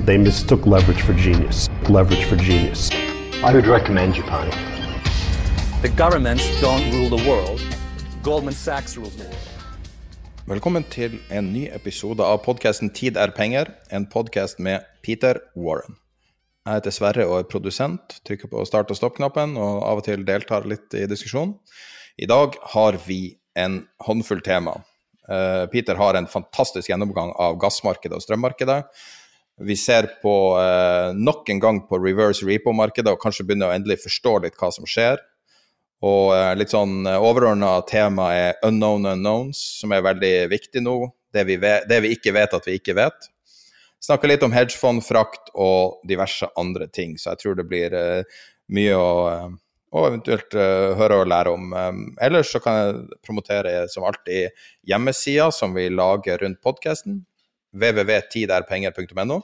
They mistook leverage for genius. Leverage for genius. I would recommend Japan. The governments don't rule the world. Goldman Sachs rules the world. Velkommen til en ny episode av podkasten Tid er penger, en podkast med Peter Warren. Jeg heter Sverre og er produsent, trykker på start- og stopp-knappen og av og til deltar litt i diskusjonen. I dag har vi en håndfull tema. Eh, Peter har en fantastisk gjennomgang av gassmarkedet og strømmarkedet. Vi ser på eh, nok en gang på reverse repo-markedet og kanskje begynner å endelig forstå litt hva som skjer. Og eh, litt sånn overordna tema er unknown unknowns, som er veldig viktig nå. Det vi, vet, det vi ikke vet at vi ikke vet. Snakker litt om hedgefond, frakt og diverse andre ting. Så jeg tror det blir eh, mye å, uh, å eventuelt uh, høre og lære om. Um, ellers så kan jeg promotere som alltid hjemmesida som vi lager rundt podkasten. www.tiderpenger.no.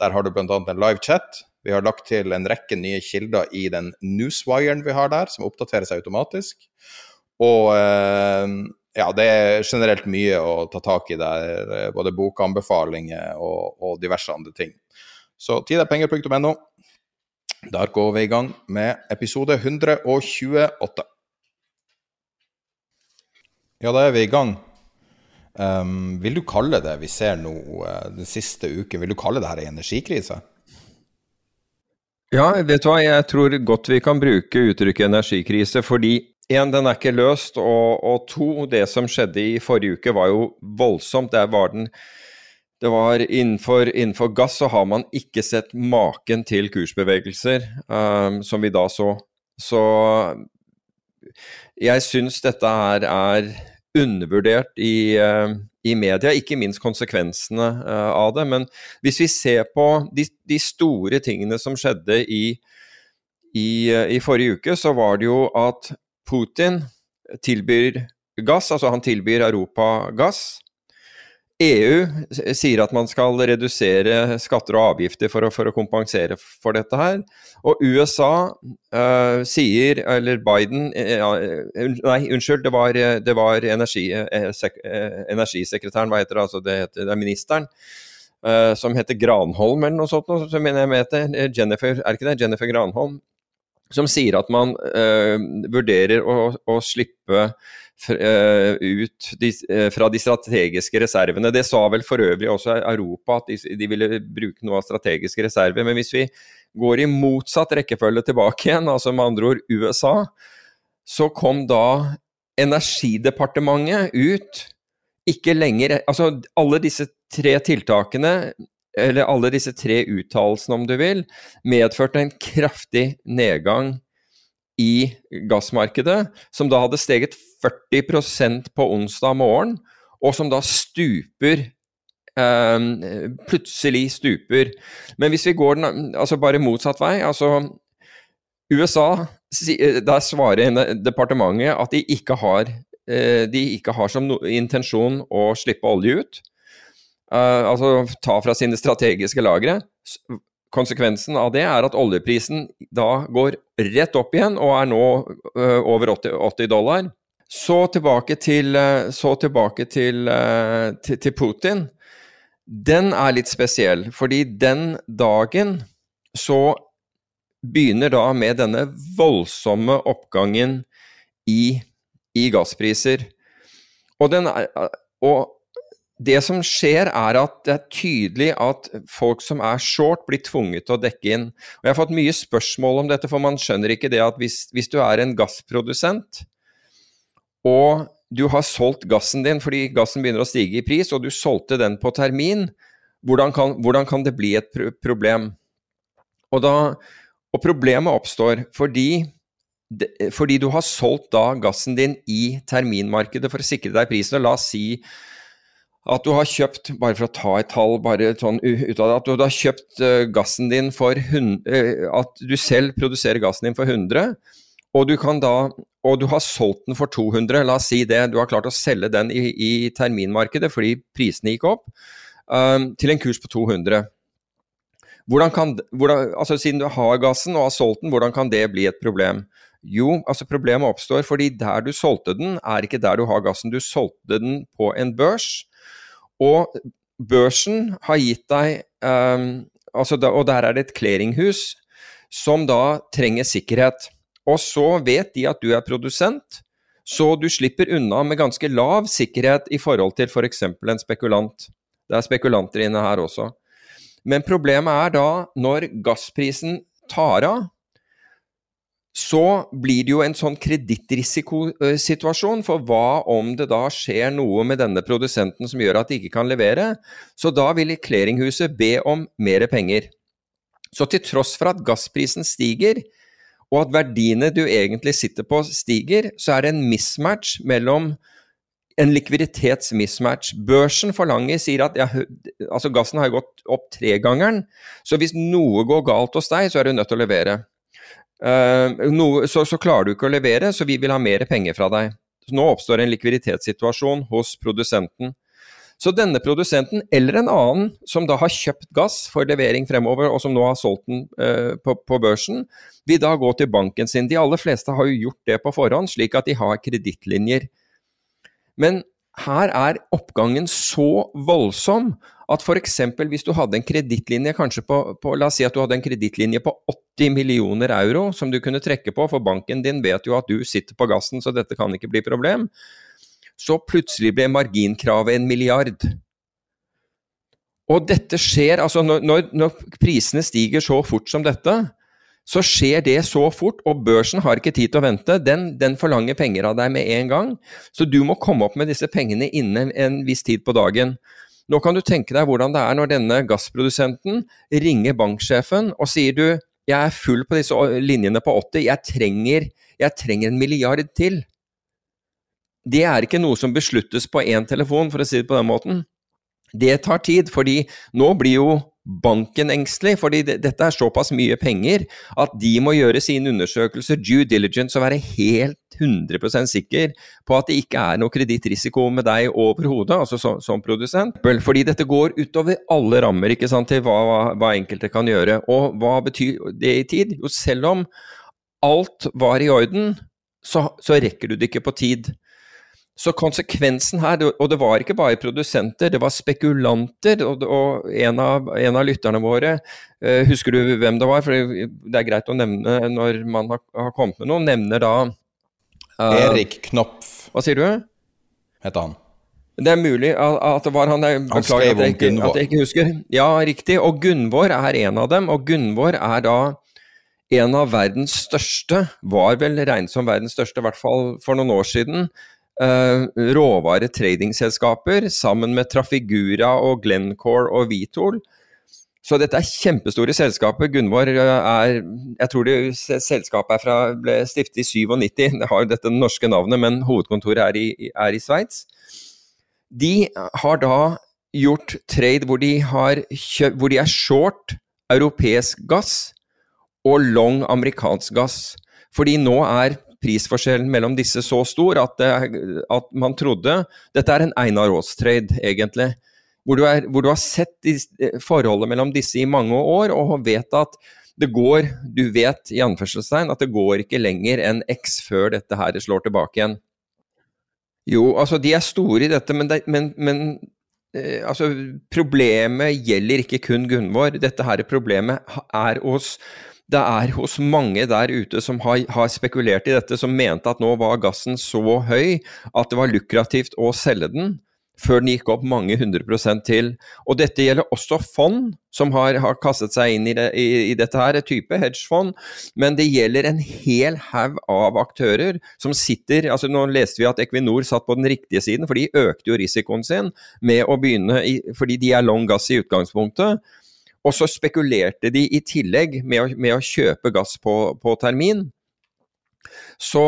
Der har du bl.a. en live chat. Vi har lagt til en rekke nye kilder i den newswiren vi har der, som oppdaterer seg automatisk. Og ja, det er generelt mye å ta tak i der, både bokanbefalinger og, og diverse andre ting. Så tiderpenger.no. Der går vi i gang med episode 128. Ja, da er vi i gang. Um, vil du kalle det vi ser nå uh, den siste uken, vil du kalle det her en energikrise? Ja, vet du hva, jeg tror godt vi kan bruke uttrykket energikrise, fordi én, den er ikke løst, og, og, to, det som skjedde i forrige uke var jo voldsomt. Det var den det var innenfor, innenfor gass så har man ikke sett maken til kursbevegelser um, som vi da så. Så jeg syns dette her er undervurdert i, uh, i media, ikke minst konsekvensene uh, av det. Men hvis vi ser på de, de store tingene som skjedde i, i, uh, i forrige uke, så var det jo at Putin tilbyr gass, altså han tilbyr Europa gass. EU sier at man skal redusere skatter og avgifter for å, for å kompensere for dette her. Og USA uh, sier, eller Biden uh, Nei, unnskyld, det var, det var energi, uh, sek, energisekretæren, hva heter det, altså det, heter, det er ministeren, som heter Granholm eller noe sånt, som jeg heter, Jennifer, er ikke det? Jennifer Granholm, som sier at man vurderer å, å slippe Eh, ut eh, fra de strategiske reservene. Det sa vel for øvrig også Europa, at de, ville bruke noe av strategiske reserver. Men hvis vi går i motsatt rekkefølge tilbake igjen, altså med andre ord USA, så kom da Energidepartementet ut ikke lenger Altså alle disse tre tiltakene, eller alle disse tre uttalelsene om du vil, medførte en kraftig nedgang i gassmarkedet, som da hadde steget 40% på onsdag morgen, og som da stuper eh, plutselig stuper. Men hvis vi går den altså bare motsatt vei altså USA, der svarer departementet at de ikke har, eh, de ikke har som intensjon å slippe olje ut. Uh, altså ta fra sine strategiske lagre. Konsekvensen av det er at oljeprisen da går rett opp igjen og er nå uh, over 80, 80, dollar. Så tilbake til, så tilbake til, uh, til, til Putin. Den er litt spesiell, fordi den dagen så begynner da med denne voldsomme oppgangen i, i gasspriser. Og, den er, det som skjer, er at det er tydelig at folk som er short, blir tvunget til å dekke inn. Og Jeg har fått mye spørsmål om dette, for man skjønner ikke det at hvis, hvis du er en gassprodusent, og du har solgt gassen din fordi gassen begynner å stige i pris, og du solgte den på termin, hvordan kan, hvordan kan det bli et problem? Og, da, og problemet oppstår fordi, fordi du har solgt da gassen din i terminmarkedet for å sikre deg prisen. Og la oss si at du har kjøpt, bare for å ta et tall bare sånn ut av det, at du har kjøpt uh, gassen din for 100, uh, eh, At du selv produserer gassen din for 100, og du, da, og du har solgt den for 200, la oss si det, du har klart å selge den i, i terminmarkedet fordi prisene gikk opp, um, til en kurs på 200. Hvordan kan, hvordan, altså Siden du har gassen og har solgt den, hvordan kan det bli et problem? Jo, altså problemet oppstår fordi der du solgte den, er ikke der du har gassen. Du solgte den på en børs, og børsen har gitt deg um, altså da, Og der er det et clearinghus som da trenger sikkerhet. Og så vet de at du er produsent, så du slipper unna med ganske lav sikkerhet i forhold til f.eks. For en spekulant. Det er spekulanter inne her også. Men problemet er da, når gassprisen tar av, så blir det jo en sånn kredittrisikosituasjon. For hva om det da skjer noe med denne produsenten som gjør at de ikke kan levere? Så da vil clearinghuset be om mer penger. Så til tross for at gassprisen stiger, og at verdiene du egentlig sitter på stiger, så er det en mismatch mellom en likviditetsmismatch. Børsen forlanger, sier at ja, altså gassen har gått opp tregangeren, så hvis noe går galt hos deg, så er du nødt til å levere. Uh, noe, så, så, klarer du ikke å levere, så vi vil ha mer penger fra deg. Nå oppstår en likviditetssituasjon hos produsenten. Så denne produsenten, eller en annen som da har kjøpt gass for levering fremover, og som nå har solgt den uh, på, på, børsen, vil da gå til banken sin. De aller fleste har jo gjort det på forhånd, slik at de har kredittlinjer. Men her er oppgangen så voldsom at f.eks. hvis du hadde en kredittlinje kanskje på, på, La oss si at du hadde en kredittlinje på 80 millioner euro som du kunne trekke på, for banken din vet jo at du sitter på gassen, så dette kan ikke bli problem så plutselig ble marginkravet en milliard. Og dette skjer, altså når, når, når, prisene stiger så fort som dette, så skjer det så fort, og børsen har ikke tid til å vente. Den, den, forlanger penger av deg med en gang, så du må komme opp med disse pengene innen en viss tid på dagen. Nå kan du tenke deg hvordan det er når denne gassprodusenten ringer banksjefen og sier du, jeg er full på disse linjene på 80, jeg trenger, jeg trenger en milliard til det er ikke noe som besluttes på én telefon, for å si det på den måten. Det tar tid, fordi nå blir jo banken engstelig, fordi det, dette er såpass mye penger at de må gjøre sine undersøkelser, due diligence, og være helt 100% sikker på at det ikke er noe kredittrisiko med deg overhodet, altså som, som, produsent. Fordi dette går utover alle rammer ikke sant, til hva, hva enkelte kan gjøre. Og hva betyr det i tid? Jo, selv om alt var i orden, så, så rekker du det ikke på tid. Så konsekvensen her, og det var ikke bare produsenter, det var spekulanter. Og, og en, av, en, av, lytterne våre, uh, husker du hvem det var? For det er greit å nevne når man har, har kommet med noe. Nevner da uh, Erik Knopf. Hva sier du? Heter han. Det er mulig at det var han. Jeg beklager at jeg, ikke, at jeg ikke husker. Ja, riktig. Og Gunvor er en av dem. Og Gunvor er da en av verdens største, var vel regnet som verdens største, i hvert fall for noen år siden, uh, råvaretradingselskaper sammen med Trafigura og Glencore og Vitol. Så dette er kjempestore selskaper. Gunvor eh, er Jeg tror det, selskapet er fra, ble stiftet i 97. Det har jo dette norske navnet, men hovedkontoret er i, er i Sveits. De har da gjort trade hvor de, har, hvor de er short europeisk gass og long amerikansk gass. Fordi nå er prisforskjellen mellom disse så stor at, det, at man trodde Dette er en Einar Aas-trade, egentlig. Hvor du, er, hvor du, har sett de, forholdet mellom disse i mange år og vet at det går Du vet i anførselstegn at det går ikke lenger enn X før dette her slår tilbake igjen. Jo, altså de er store i dette, men, det, men, men eh, altså, problemet gjelder ikke kun Gunvor. Dette her problemet er hos det er hos mange der ute som har, har, spekulert i dette, som mente at nå var gassen så høy at det var lukrativt å selge den, før den gikk opp mange hundre prosent til. Og dette gjelder også fond, som har, har kastet seg inn i, det, i, i dette her, et type hedgefond. Men det gjelder en hel haug av aktører som sitter altså Nå leste vi at Equinor satt på den riktige siden, for de økte jo risikoen sin med å begynne i, fordi de er long gass i utgangspunktet. Og så spekulerte de i tillegg med å, med å kjøpe gass på, på termin. Så,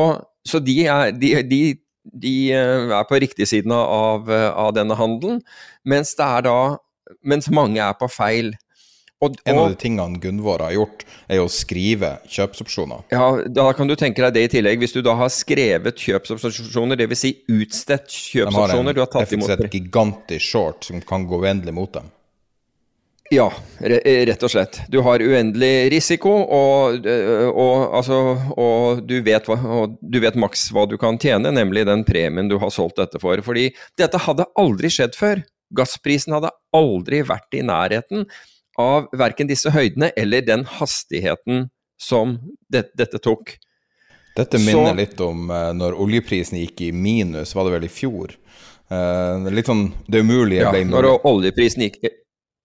så de, er, de, de, de, eh, er på riktig siden av, av denne handelen, mens, da, mens mange er på feil. Og, en av de tingene Gunvor har gjort, er å skrive kjøpsopsjoner. Ja, Da kan du tenke deg det i tillegg. Hvis du da har skrevet kjøpsopsjoner, dvs. Si utstedt kjøpsopsjoner De har en gigantisk short som kan gå uendelig mot dem. Ja, rett og slett. Du har uendelig risiko, og, og, altså, og, du, vet hva, og du vet maks hva du kan tjene, nemlig den premien du har solgt dette for. Fordi dette hadde aldri skjedd før. Gassprisen hadde aldri vært i nærheten av verken disse høydene eller den hastigheten som det, dette tok. Dette minner Så, litt om uh, når oljeprisen gikk i minus, var det vel i fjor? Uh, litt sånn det umulige ja, ble mulig. Når oljeprisen gikk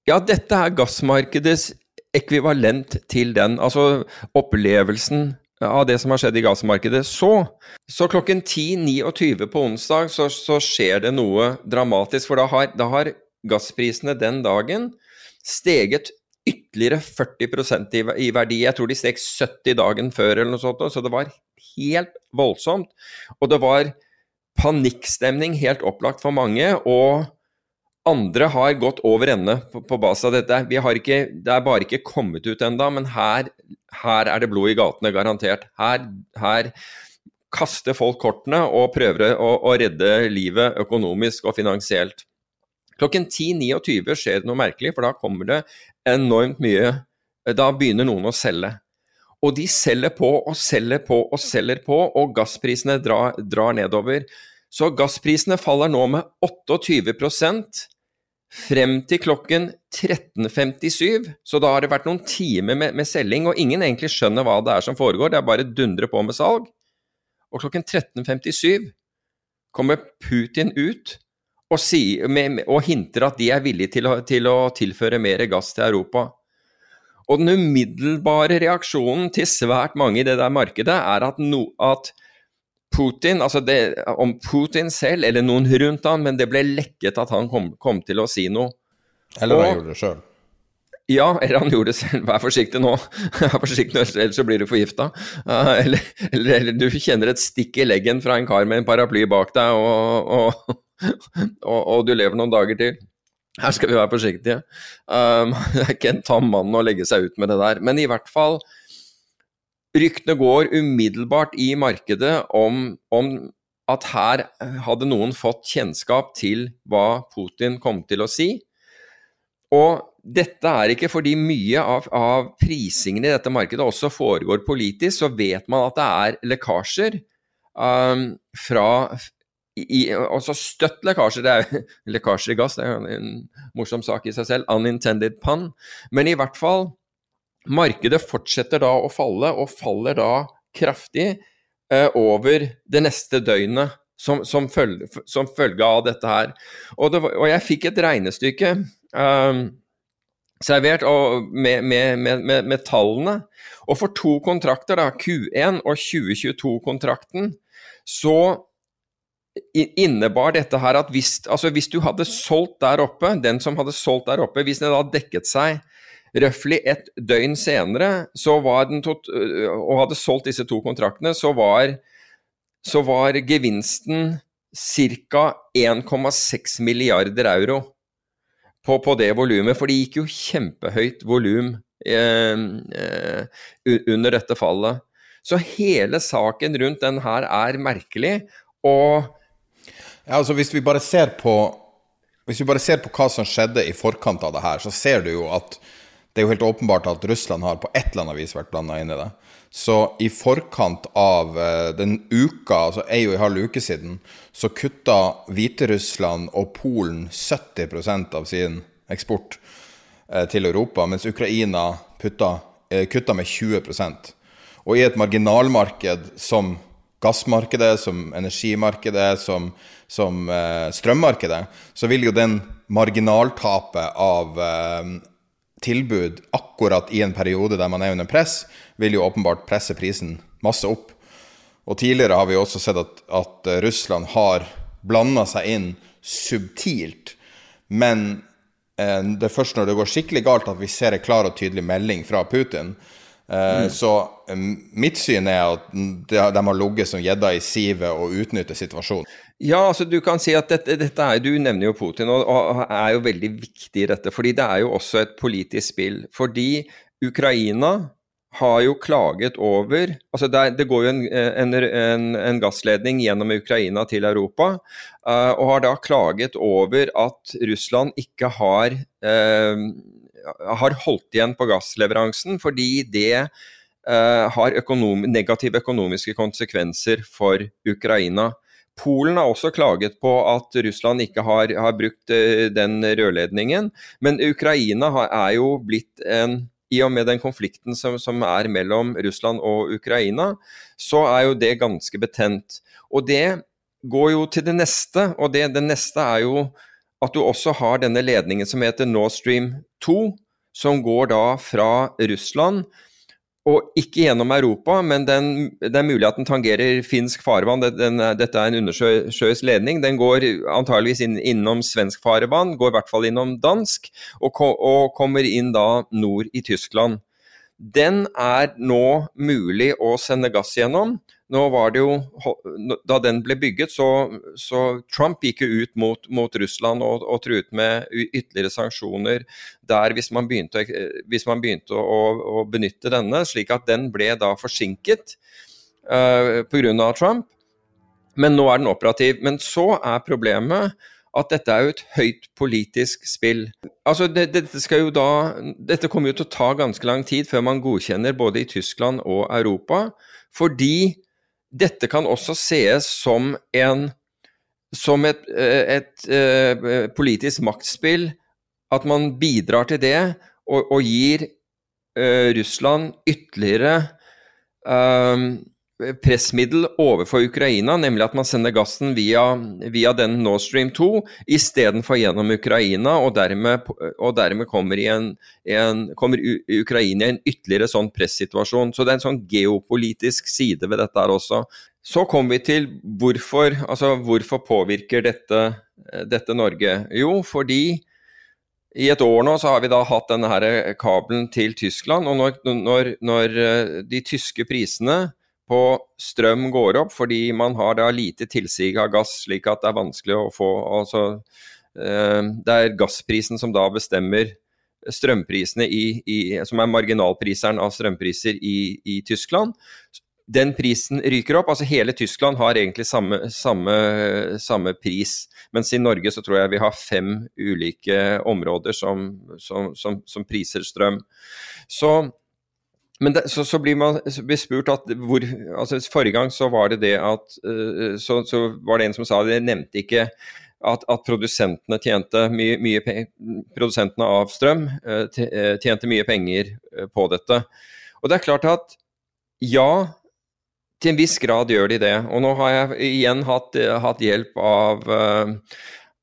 ja, dette er gassmarkedets ekvivalent til den. Altså opplevelsen av det som har skjedd i gassmarkedet. Så, så klokken 10.29 på onsdag så, så, skjer det noe dramatisk. For da har, da har gassprisene den dagen steget ytterligere 40 i, i verdi. Jeg tror de steg 70 dagen før eller noe sånt, så det var helt voldsomt. Og det var panikkstemning helt opplagt for mange. og andre har gått over ende på, på base av dette. Ikke, det er bare ikke kommet ut ennå, men her, her, er det blod i gatene, garantert. Her, her kaster folk kortene og prøver å, å, redde livet økonomisk og finansielt. Klokken 10.29 skjer det noe merkelig, for da kommer det enormt mye Da begynner noen å selge. Og de selger på og selger på og selger på, og gassprisene drar, drar nedover. Så gassprisene faller nå med 28 frem til klokken 13.57. Så da har det vært noen timer med, med, selging, og ingen egentlig skjønner hva det er som foregår. Det er bare dundre på med salg. Og klokken 13.57 kommer Putin ut og, si, med, og, hinter at de er villige til å, til å tilføre mer gass til Europa. Og den umiddelbare reaksjonen til svært mange i det der markedet er at, no, at Putin, altså det, om Putin selv eller noen rundt han, men det ble lekket at han kom, kom til å si noe. Eller han gjorde det sjøl. Ja, eller han gjorde det selv. Vær forsiktig nå, Vær forsiktig ellers så blir du forgifta. Uh, eller, eller, eller, du kjenner et stikk i leggen fra en kar med en paraply bak deg, og, og, og, og du lever noen dager til. Her skal vi være forsiktige. Um, det er ikke en tam mann å legge seg ut med det der. Men i hvert fall, Ryktene går umiddelbart i markedet om, om, at her hadde noen fått kjennskap til hva Putin kom til å si. Og dette er ikke fordi mye av, av prisingen i dette markedet også foregår politisk, så vet man at det er lekkasjer um, fra i, også støtt lekkasjer. Det er lekkasjer i gass, det er en morsom sak i seg selv. Unintended pun. Men i hvert fall Markedet fortsetter da å falle, og faller da kraftig eh, over det neste døgnet som, som, følge, som følge, av dette her. Og, det, og jeg fikk et regnestykke eh, servert med, med, med, med, tallene. Og for to kontrakter, da, Q1 og 2022-kontrakten, så innebar dette her at hvis, altså hvis du hadde solgt der oppe, den som hadde solgt der oppe, hvis den da dekket seg Røftlig et døgn senere tot, og hadde solgt disse to kontraktene, så var, så var gevinsten ca. 1,6 milliarder euro på, på det volumet. For det gikk jo kjempehøyt volum eh, under dette fallet. Så hele saken rundt den her er merkelig, og ja, altså Hvis vi bare ser på hvis vi bare ser på hva som skjedde i forkant av det her, så ser du jo at det er jo helt åpenbart at Russland har på et eller annet vis vært blanda inn i det. Så i forkant av uh, den uka, altså ei og en halv uke siden, så kutta Hviterussland og Polen 70% av sin eksport uh, til Europa, mens Ukraina putta eh, kutta med 20% Og i et marginalmarked som gassmarkedet, som energimarkedet, som, som eh, strømmarkedet, så vil jo den marginaltapet av eh, tilbud akkurat i en periode der man er under press, vil jo åpenbart presse prisen masse opp. Og tidligere har vi også sett at, at Russland har blanda seg inn subtilt. Men eh, det er først når det går skikkelig galt at vi ser en klar og tydelig melding fra Putin. Eh, mm. Så eh, mitt syn er at de, de har ligget som gjedda i sivet og utnytter situasjonen. Ja, altså du kan si at dette, dette er, Du nevner jo Putin, og, og, er jo veldig viktig i dette. fordi det er jo også et politisk spill. Fordi Ukraina har jo klaget over altså Det, det går jo en, en, en, en, gassledning gjennom Ukraina til Europa, uh, og har da klaget over at Russland ikke har, uh, har holdt igjen på gassleveransen, fordi det uh, har økonom, negative økonomiske konsekvenser for Ukraina. Polen har også klaget på at Russland ikke har, har brukt den rørledningen, men Ukraina har, er jo blitt en i og med den konflikten som, som, er mellom Russland og Ukraina, så er jo det ganske betent. Og det går jo til det neste, og det, det neste er jo at du også har denne ledningen som heter Nord Stream 2, som går da fra Russland og ikke gjennom Europa, men den, det er mulig at den tangerer finsk farvann. Den, dette er en undersjøisk ledning. Den går antageligvis inn, innom svensk farvann, går i hvert fall innom dansk, og, og kommer inn da nord i Tyskland. Den er nå mulig å sende gass gjennom. Nå var det jo, Da den ble bygget, så, så Trump gikk jo ut mot, mot Russland og, og, truet med ytterligere sanksjoner der hvis man begynte, hvis man begynte å, å, benytte denne, slik at den ble da forsinket uh, eh, pga. Trump. Men nå er den operativ. Men så er problemet at dette er jo et høyt politisk spill. Altså, det, dette, da, dette kommer jo til å ta ganske lang tid før man godkjenner både i Tyskland og Europa, fordi dette kan også sees som, en, som et, et, et, et, politisk maktspill, at man bidrar til det og, og gir uh, Russland ytterligere um, pressmiddel overfor Ukraina, nemlig at man sender gassen via, via den Nord Stream 2 istedenfor gjennom Ukraina, og dermed, og dermed kommer, en, en, kommer, Ukraina i en ytterligere sånn pressituasjon. Så det er en sånn geopolitisk side ved dette her også. Så kommer vi til hvorfor, altså hvorfor påvirker dette, dette Norge? Jo, fordi i et år nå så har vi da hatt denne her kabelen til Tyskland, og når, når, når de tyske prisene på strøm går opp fordi man har da lite tilsig av gass, slik at det er vanskelig å få altså, eh, Det er gassprisen som da bestemmer strømprisene i, i, som er marginalpriseren av strømpriser i, i, Tyskland. Den prisen ryker opp. altså Hele Tyskland har egentlig samme, samme, samme, pris. Mens i Norge så tror jeg vi har fem ulike områder som, som, som, som priser strøm. Så men det, så, så, blir man blir spurt at hvor altså Forrige gang så var det det at uh, så, så, var det en som sa det nevnte ikke at, at produsentene tjente mye, mye produsentene av strøm uh, tjente mye penger på dette. Og det er klart at ja, til en viss grad gjør de det. Og nå har jeg igjen hatt, hatt hjelp av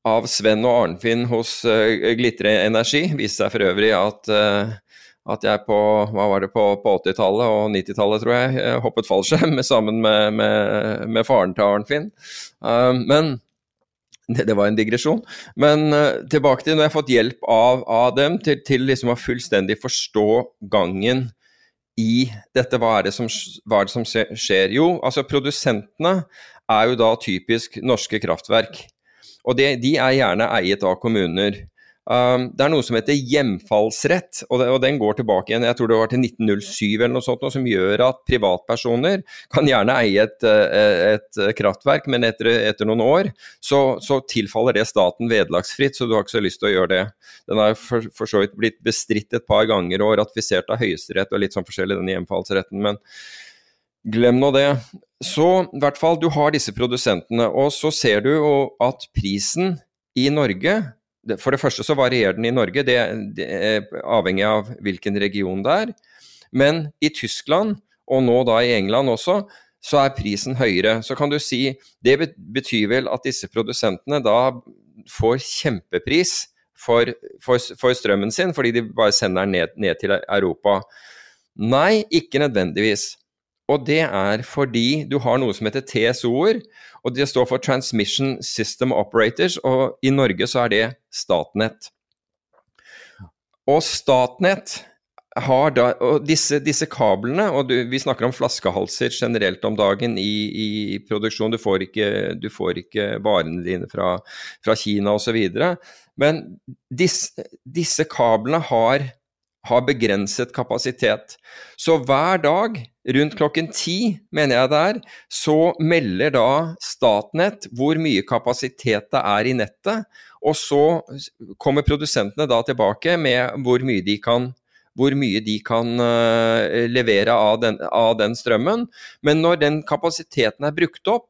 av Sven og Arnfinn hos Glitre Energi. Viste seg for øvrig at at jeg på på, på 80-tallet og 90-tallet, tror jeg, eh, hoppet fallskjerm sammen med, med, med, faren til Arnfinn. Uh, men det, det, var en digresjon. Men uh, tilbake til når jeg har fått hjelp av, av dem til, til liksom å fullstendig forstå gangen i dette. Hva er det som, er det som skjer? Jo, altså produsentene er jo da typisk norske kraftverk. Og det, de er gjerne eiet av kommuner. Um, det er noe som heter hjemfallsrett, og, det, og, den går tilbake igjen jeg tror det var til 1907 eller noe sånt, noe som gjør at privatpersoner kan gjerne eie et, eh, et kraftverk, men etter, etter noen år så, så, tilfaller det staten vederlagsfritt, så du har ikke så lyst til å gjøre det. Den har for, for så vidt blitt bestridt et par ganger og ratifisert av Høyesterett og litt sånn forskjellig, den hjemfallsretten. men Glem nå det. Så i hvert fall, du har disse produsentene, og så ser du at prisen i Norge for det første så varierer den i Norge, det, det avhengig av hvilken region det er. Men i Tyskland, og nå da i England også, så er prisen høyere. Så kan du si Det betyr vel at disse produsentene da får kjempepris for, for, for strømmen sin, fordi de bare sender den ned, ned til Europa. Nei, ikke nødvendigvis. Og det er fordi du har noe som heter TSO-er, og det står for Transmission System Operators, og i Norge så er det Statnett. Og Statnett har da, og disse, disse kablene, og du, vi snakker om flaskehalser generelt om dagen i, i produksjon, du får, ikke, du får ikke varene dine fra, fra Kina osv. Men disse, disse kablene har, har, begrenset kapasitet. Så hver dag rundt klokken ti, mener jeg det er, så melder da Statnett hvor mye kapasitet det er i nettet. Og så kommer produsentene da tilbake med hvor mye de kan mye de kan uh, levere av den, av den, strømmen. Men når den kapasiteten er brukt opp,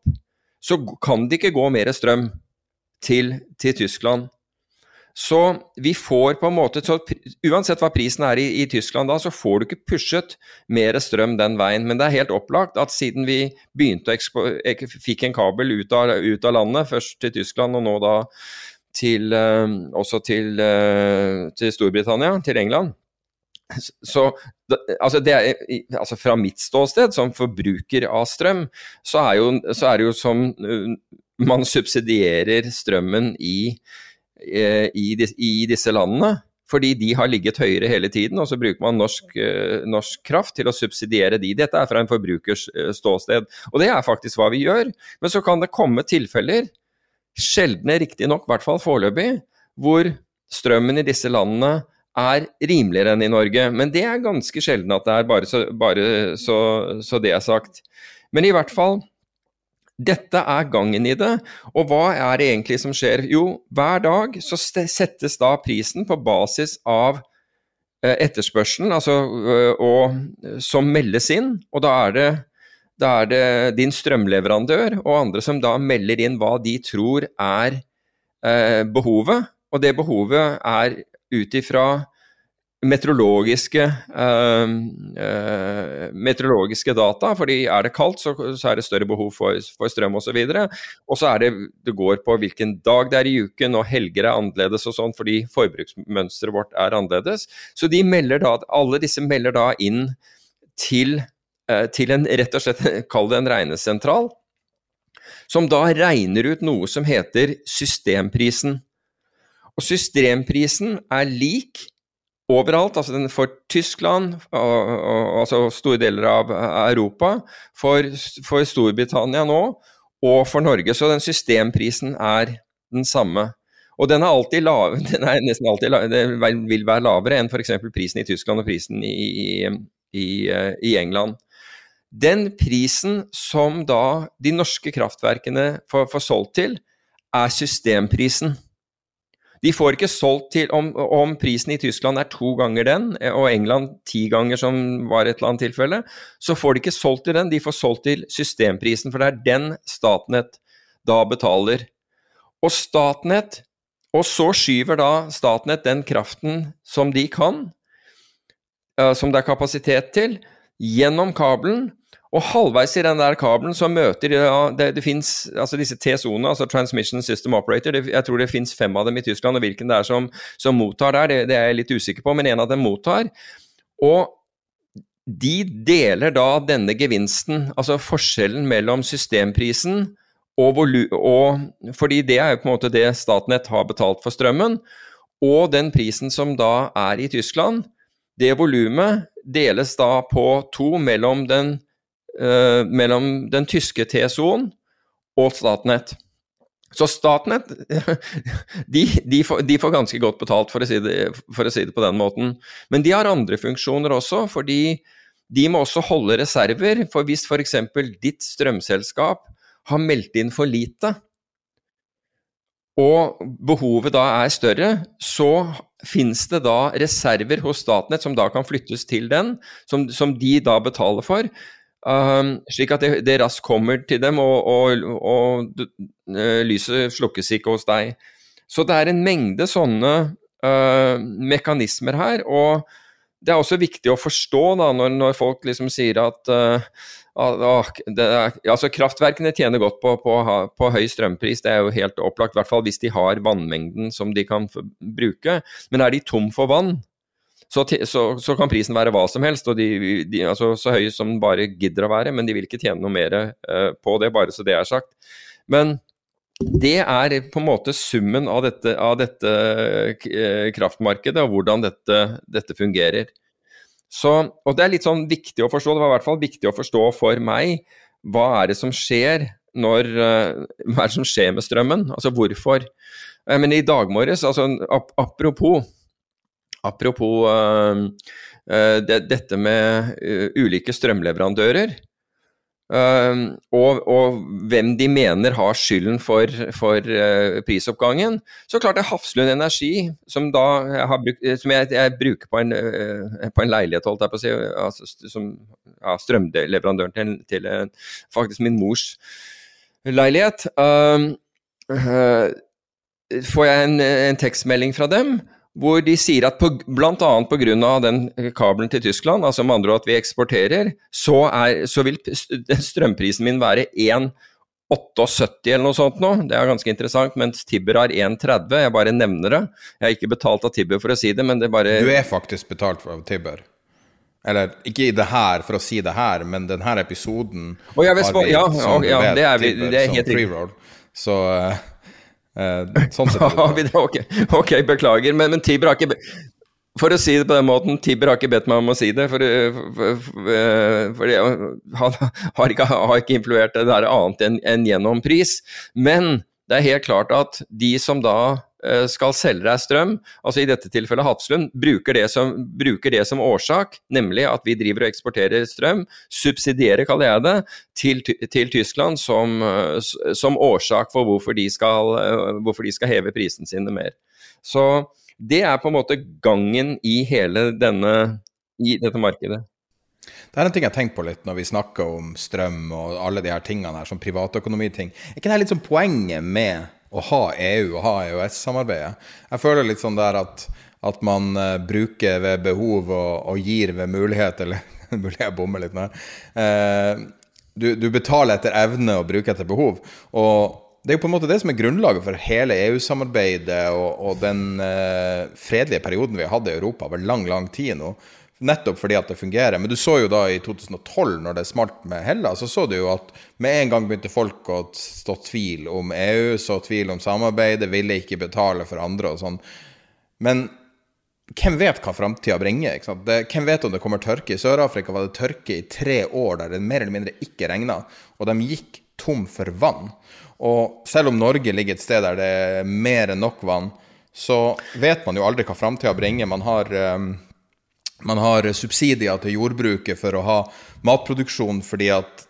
så kan det ikke gå mer strøm til, til Tyskland. Så vi får på en måte så Uansett hva prisen er i, i, Tyskland da, så får du ikke pushet mer strøm den veien. Men det er helt opplagt at siden vi begynte å ekspo, fikk en kabel ut av, ut av, landet, først til Tyskland og nå da til, uh, også til, uh, til Storbritannia, til England, så altså, er, altså Fra mitt ståsted som forbruker av strøm, så er, jo, så er det jo som man subsidierer strømmen i Eh, i, i, disse landene. Fordi de har ligget høyere hele tiden, og så bruker man norsk, eh, norsk, kraft til å subsidiere de. Dette er fra en forbrukers eh, ståsted. Og det er faktisk hva vi gjør. Men så kan det komme tilfeller, sjeldne riktignok, i hvert fall foreløpig, hvor strømmen i disse landene er rimeligere enn i Norge. Men det er ganske sjelden at det er, bare så, bare så, så det er sagt. Men i hvert fall, dette er gangen i det. Og hva er det egentlig som skjer? Jo, hver dag så settes da prisen på basis av eh, etterspørselen, altså, og, som meldes inn. Og da er, det, da er det din strømleverandør og andre som da melder inn hva de tror er eh, behovet. Og det behovet er ut ifra meteorologiske, uh, uh, meteorologiske data. fordi er det kaldt, så, så er det større behov for, for strøm osv. Og så er det det går på hvilken dag det er i uken, og helger er annerledes og sånn, fordi forbruksmønsteret vårt er annerledes. Så de melder da, alle disse melder da inn til, uh, til en rett og slett, kall det en regnesentral, som da regner ut noe som heter systemprisen. Og systemprisen er lik overalt. altså For Tyskland, og, og, altså store deler av Europa, for, for, Storbritannia nå, og for Norge. Så den systemprisen er den samme. Og den er alltid lav, den er nesten alltid lav, den vil være lavere enn f.eks. prisen i Tyskland og prisen i, i, i, i England. Den prisen som da de norske kraftverkene får, får solgt til, er systemprisen. De får ikke solgt til om, om, prisen i Tyskland er to ganger den, og England ti ganger, som var et eller annet tilfelle, så får de ikke solgt til den, de får solgt til systemprisen, for det er den Statnett da betaler. Og Statnett, og så skyver da Statnett den kraften som de kan, som det er kapasitet til, gjennom kabelen og halvveis i den der kabelen så møter ja, det, det finnes, altså disse TSO-ene, altså Transmission System Operator, det, jeg tror det finnes fem av dem i Tyskland, og hvilken det er som, som mottar der, det, det, er jeg litt usikker på, men en av dem mottar. Og de deler da denne gevinsten, altså forskjellen mellom systemprisen og, og Fordi det er jo på en måte det Statnett har betalt for strømmen, og den prisen som da er i Tyskland. Det volumet deles da på to mellom den uh, mellom den tyske TSO-en og Statnett. Så Statnett de, de, får, de, får, ganske godt betalt, for å, si det, for å, si det, på den måten. Men de har andre funksjoner også, fordi de må også holde reserver. For hvis f.eks. ditt strømselskap har meldt inn for lite, og behovet da er større, så finnes det da reserver hos Statnett som da kan flyttes til den, som, som de da betaler for. Um, slik at det, det, raskt kommer til dem, og, og, og uh, lyset slukkes ikke hos deg. Så det er en mengde sånne uh, mekanismer her. og det er også viktig å forstå da, når, når folk liksom sier at uh, er, altså Kraftverkene tjener godt på, på, på, høy strømpris, det er jo helt opplagt. I hvert fall hvis de har vannmengden som de kan bruke. Men er de tom for vann, så, så, så kan prisen være hva som helst. og de, de, altså Så høy som den bare gidder å være, men de vil ikke tjene noe mer uh, på det, bare så det er sagt. Men det er på en måte summen av dette, av dette eh, kraftmarkedet og hvordan dette, dette, fungerer. Så, og det er litt sånn viktig å forstå, det var i hvert fall viktig å forstå for meg, hva er det som skjer når uh, Hva er det som skjer med strømmen? Altså hvorfor? Men i dag morges, altså apropos Apropos uh, uh, det, dette med uh, ulike strømleverandører. Uh, og, og, hvem de mener har skylden for, for uh, prisoppgangen. Så klart det er Hafslund Energi, som, jeg, brukt, eh, som jeg, jeg, bruker på en, uh, på en, leilighet, holdt jeg på å si, altså, som ja, strømleverandøren til, til faktisk min mors leilighet. får jeg en, en tekstmelding fra dem hvor de sier at bl.a. pga. den kabelen til Tyskland, altså med andre ord at vi eksporterer, så, er, så vil strømprisen min være 1,78 eller noe sånt nå. Det er ganske interessant, mens Tibber har 1,30. Jeg bare nevner det. Jeg har ikke betalt av Tibber for å si det, men det bare Du er faktisk betalt av Tibber? Eller ikke i det her for å si det her, men denne episoden oh, har vi ja, ja, ja, det er, vi, det er helt riktig. Så uh, sånn sett. ok, beklager. Men, men Tiber har ikke For å si det på den måten, Tiber har ikke bedt meg om å si det. For, for, for han har ikke, har ikke influert det der annet enn en gjennom pris. Men det er helt klart at de som da Eh, skal selge deg strøm, altså i dette tilfellet Hafslund, bruker bruker det som årsak, nemlig at vi driver og eksporterer strøm, subsidierer, kaller jeg det, til, til Tyskland som, eh, som, årsak for hvorfor de, skal, eh, hvorfor de skal heve prisene sine mer. Så det er på en måte gangen i hele denne, i dette markedet. Det er en ting jeg tenker på litt når vi snakker om strøm og alle de her tingene her, som privatøkonomiting. Er ikke det litt sånn poenget med å ha EU og ha EØS-samarbeidet. Jeg føler litt sånn der at, at man uh, bruker ved behov og, og, gir ved mulighet, eller mulig jeg bommer litt nå. Uh, du, du, betaler etter evne og bruker etter behov. Og det er jo på en måte det som er grunnlaget for hele EU-samarbeidet og, og, den uh, fredelige perioden vi har hatt i Europa over lang, lang tid nå. Nettopp fordi at det fungerer. Men du så jo da i 2012, når det smalt med Hellas, så så du jo at med en gang begynte folk å stå tvil om EU, så tvil om samarbeidet, ville ikke betale for andre og sånn. Men hvem vet hva framtida bringer? ikke? Det, hvem vet om det kommer tørke? I Sør-Afrika var det tørke i tre år der det mer eller mindre ikke regna, og de gikk tom for vann. Og selv om Norge ligger et sted der det er mer enn nok vann, så vet man jo aldri hva framtida bringer. Man har um, man har subsidier til jordbruket for å ha matproduksjon fordi at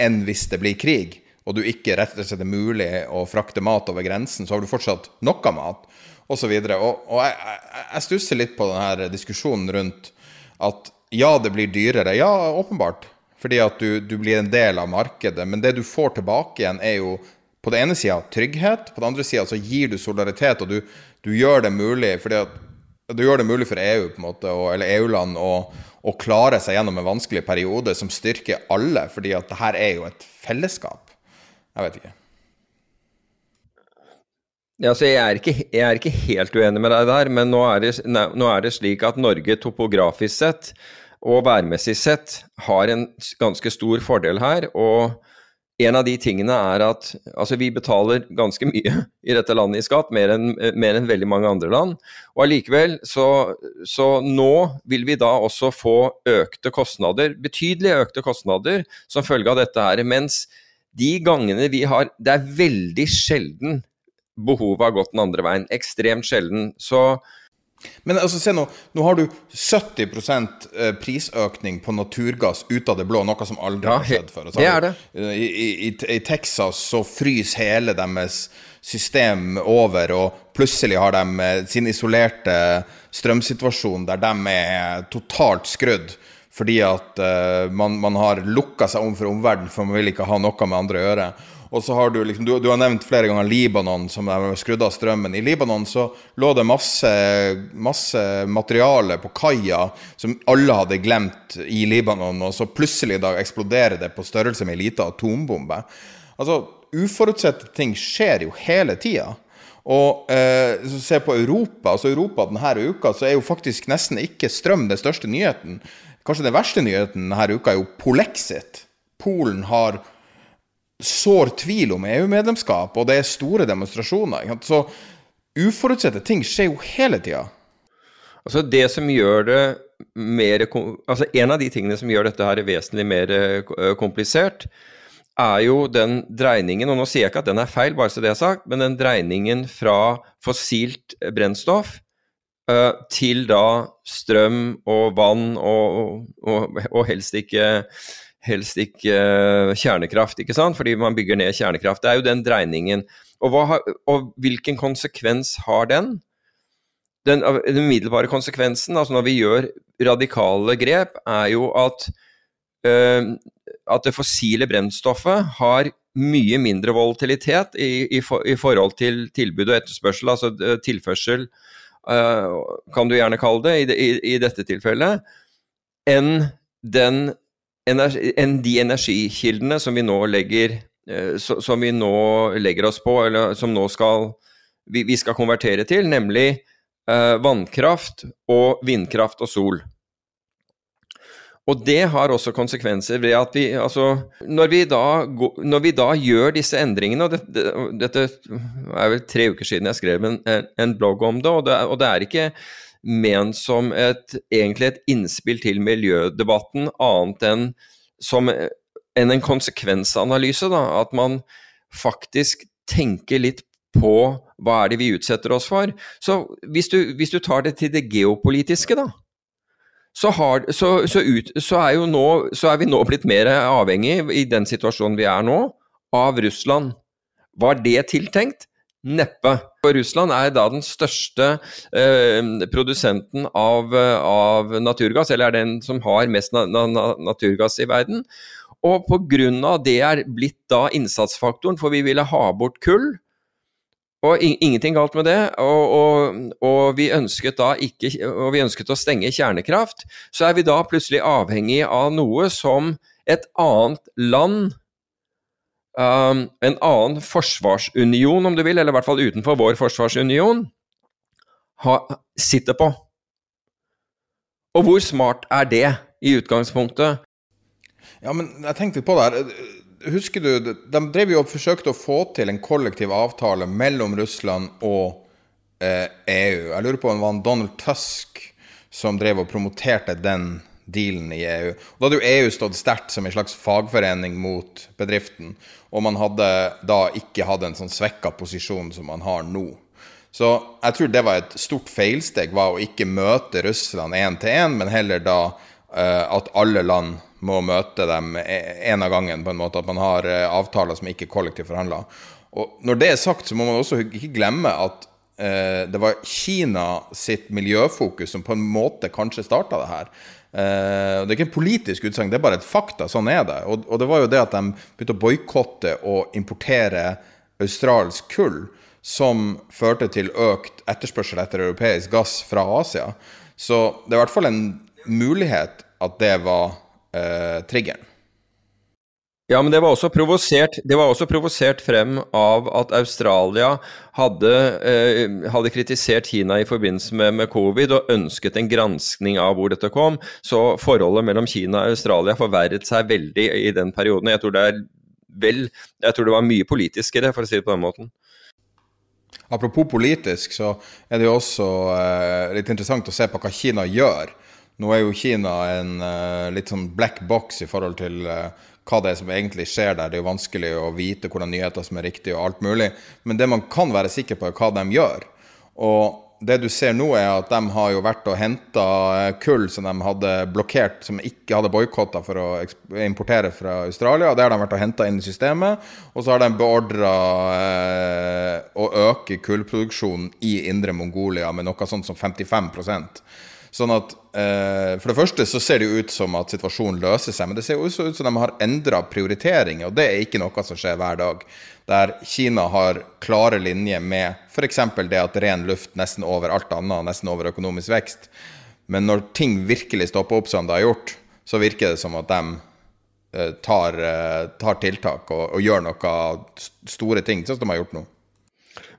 enn hvis det blir krig, og du ikke rett og slett er mulig å frakte mat over grensen, så har du fortsatt noe mat, osv. Og, og, og jeg, jeg stusser litt på denne diskusjonen rundt at ja, det blir dyrere. Ja, åpenbart. Fordi at du, du blir en del av markedet. Men det du får tilbake igjen, er jo på den ene sida trygghet, på den andre sida så gir du solidaritet, og du, du gjør det mulig. fordi at det gjør det mulig for EU på en måte, eller EU-land å, å, klare seg gjennom en vanskelig periode som styrker alle, fordi at det her er jo et fellesskap. Jeg vet ikke. Ja, jeg, er ikke, jeg, er ikke, helt uenig med deg der, men nå er, det, nå er det slik at Norge topografisk sett og værmessig sett har en ganske stor fordel her. og en av de tingene er at altså, vi betaler ganske mye i dette landet i skatt, mer enn, enn veldig mange andre land. Og allikevel, så, så, nå vil vi da også få økte kostnader, betydelig økte kostnader, som følge av dette her. Mens de gangene vi har Det er veldig sjelden behovet har gått den andre veien. Ekstremt sjelden. Så men altså, se nå, nå har du 70 eh, prisøkning på naturgass ut av det blå, noe som aldri har skjedd før. Det er det. Eh, I, i, I, Texas så fryser hele deres system over, og plutselig har de eh, sin isolerte strømsituasjon der de er totalt skrudd. Fordi at man, man, har lukka seg om for omverdenen, for man vil ikke ha noe med andre å gjøre. Og så har du liksom du, du, har nevnt flere ganger Libanon, som er skrudd av strømmen. I Libanon så lå det masse, masse materiale på kaia som alle hadde glemt i Libanon, og så plutselig da eksploderer det på størrelse med ei lita atombombe. Altså, uforutsette ting skjer jo hele tida. Og eh, se på Europa, altså Europa denne uka, så er jo faktisk nesten ikke strøm den største nyheten. Kanskje den verste nyheten denne uka er jo Polexit. Polen har sår tvil om EU-medlemskap, og det er store demonstrasjoner. Så uforutsette ting skjer jo hele tida. Altså det som gjør det mer altså En av de tingene som gjør dette her vesentlig mer eh, komplisert, er jo den dreiningen, og nå sier jeg ikke at den er feil, bare så det er sagt, men den dreiningen fra fossilt brennstoff uh, til da strøm og vann og, og, og helst ikke helst ikke uh, kjernekraft, ikke sant? fordi man bygger ned kjernekraft. Det er jo den dreiningen. Og, har, og hvilken konsekvens har den? Den, umiddelbare konsekvensen, altså når vi gjør radikale grep, er jo at, uh, at det fossile brennstoffet har mye mindre volatilitet i, i, for, i, forhold til tilbud og etterspørsel, altså uh, tilførsel, kan du gjerne kalle det, i, i dette tilfellet, enn den enn de energikildene som vi nå legger eh, som vi nå legger oss på, eller som nå skal vi, vi skal konvertere til, nemlig eh, vannkraft og vindkraft og sol. Og det har også konsekvenser ved at vi altså Når vi da, når vi da gjør disse endringene og dette, dette, er vel tre uker siden jeg skrev en, en blogg om det, og det, og det er ikke ment som et, egentlig et innspill til miljødebatten, annet enn som enn en konsekvensanalyse. Da, at man faktisk tenker litt på hva er det vi utsetter oss for. Så hvis du, hvis du tar det til det geopolitiske, da, så, har, så, så, ut, så, er nå, så, er vi nå blitt mer avhengig, i den situasjonen vi er nå, av Russland. Var det tiltenkt? Neppe. For Russland er da den største eh, produsenten av, av, naturgass, eller er den som har mest na na naturgass i verden. Og pga. det er blitt da innsatsfaktoren, for vi ville ha bort kull. Og in ingenting galt med det. Og, og, og, vi ønsket da ikke, og vi ønsket å stenge kjernekraft. Så er vi da plutselig avhengig av noe som et annet land um, en annen forsvarsunion, om du vil, eller i hvert fall utenfor vår forsvarsunion, ha, sitter på. Og hvor smart er det i utgangspunktet? Ja, men jeg tenkte på det her. Husker du, De drev jo og forsøkte å få til en kollektiv avtale mellom Russland og eh, EU. Jeg lurer på om det var Donald Tusk som drev og promoterte den dealen i EU. Og da hadde jo EU stått sterkt som en slags fagforening mot bedriften. Og man hadde da ikke hatt en sånn svekka posisjon som man har nå. Så jeg tror det var et stort feilsteg, var å ikke møte Russland én til én, men heller da uh, at alle land må møte dem én av gangen, på en måte. At man har uh, avtaler som ikke er kollektivt forhandla. Og når det er sagt, så må man også ikke glemme at uh, det var Kina sitt miljøfokus som på en måte kanskje starta det her. Uh, det er ikke en politisk utsagn, det er bare et fakta. Sånn er det. Og, og det var jo det at de begynte å boikotte og importere australsk kull, som førte til økt etterspørsel etter europeisk gass fra Asia. Så det er i hvert fall en mulighet at det var uh, triggeren. Ja, men det var det var også provosert frem av at Australia hadde, eh, hadde kritisert Kina i forbindelse med, med, covid og ønsket en granskning av hvor dette kom. Så forholdet mellom Kina og Australia forverret seg veldig i den perioden. Jeg tror det vel Jeg tror det var mye politisk i det, for å si det på den måten. Apropos politisk, så er det jo også eh, litt interessant å se på hva Kina gjør. Nå er jo Kina en eh, litt sånn black box i forhold til uh, hva det er som egentlig skjer der. Det er jo vanskelig å vite hvordan nyheter som er riktige og alt mulig. Men det man kan være sikker på, er hva de gjør. Og det du ser nå, er at de har jo vært og henta kull som de hadde blokkert, som ikke hadde boikotta for å importere fra Australia. Det har de vært og henta inn i systemet. Og så har de beordra eh, å øke kullproduksjonen i indre Mongolia med noe sånt som 55 Sånn at eh, For det første så ser det jo ut som at situasjonen løser seg, men det ser jo også ut som de har endra prioriteringer, og det er ikke noe som skjer hver dag. Der Kina har klare linjer med f.eks. det at ren luft nesten over alt annet, nesten over økonomisk vekst. Men når ting virkelig stopper opp som det har gjort, så virker det som at de eh, tar, eh, tar, tiltak og, og gjør noe store ting, sånn som de har gjort nå.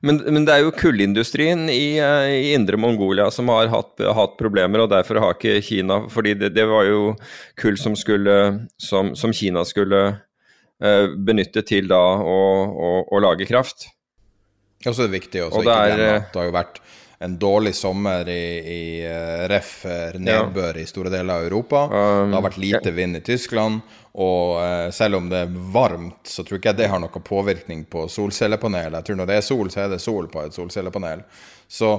Men, men, det er jo kullindustrien i, eh, i indre Mongolia som har hatt, hatt, problemer, og derfor har ikke Kina fordi det, det var jo kull som, skulle, som, som Kina skulle uh, benytte til da å, å, å lage kraft. Og så er det viktig også, ikke glemme at det har jo vært en dårlig sommer i, i uh, ref nedbør ja. i store deler av Europa. Um, det har vært lite vind i Tyskland. Og uh, selv om det er varmt, så tror ikke jeg det har noen påvirkning på solcellepanel. Jeg tror når det er sol, så er det sol på et solcellepanel. Så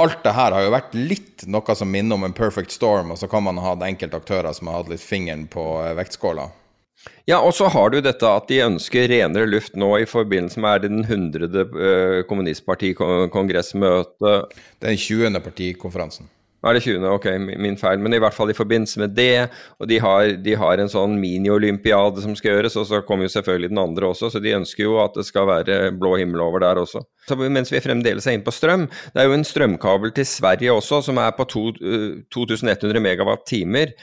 alt det her har jo vært litt noe som minner om en perfect storm, og så kan man ha enkelte aktører som har hatt litt fingeren på vektskåla. Ja, og så har du dette at de ønsker renere luft nå i forbindelse med den 100. Uh, kommunistpartikongressmøtet. Den 20. partikonferansen. Er det 20., ok, min feil. Men i hvert fall i forbindelse med det. Og de har, de har en sånn mini-olympiade som skal gjøres, og så kommer jo selvfølgelig den andre også. Så de ønsker jo at det skal være blå himmel over der også. Så mens vi fremdeles er inne på strøm, det er jo en strømkabel til Sverige også som er på to, uh, 2100 megawatt-timer.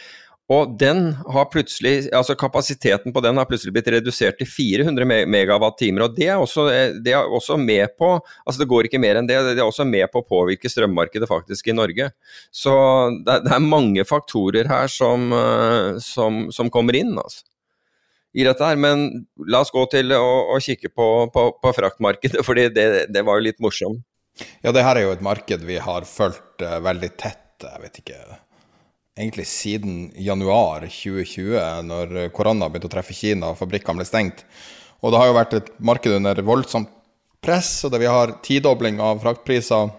Og den har plutselig, altså kapasiteten på den har plutselig blitt redusert til 400 megawatt-timer. og det er, også, det er, også, med på altså Det går ikke mer enn det, det er også med på å påvirke strømmarkedet faktisk i Norge. Så det, er mange faktorer her som, eh, som, som kommer inn. altså i dette her, Men la oss gå til å, å kikke på, på, på, fraktmarkedet, for det, det, var jo litt morsomt. Ja, det her er jo et marked vi har fulgt uh, veldig tett. Jeg vet ikke egentlig siden januar 2020, når korona begynte å treffe Kina og fabrikkene ble stengt. Og det har jo vært et marked under voldsomt press, og der vi har tidobling av fraktpriser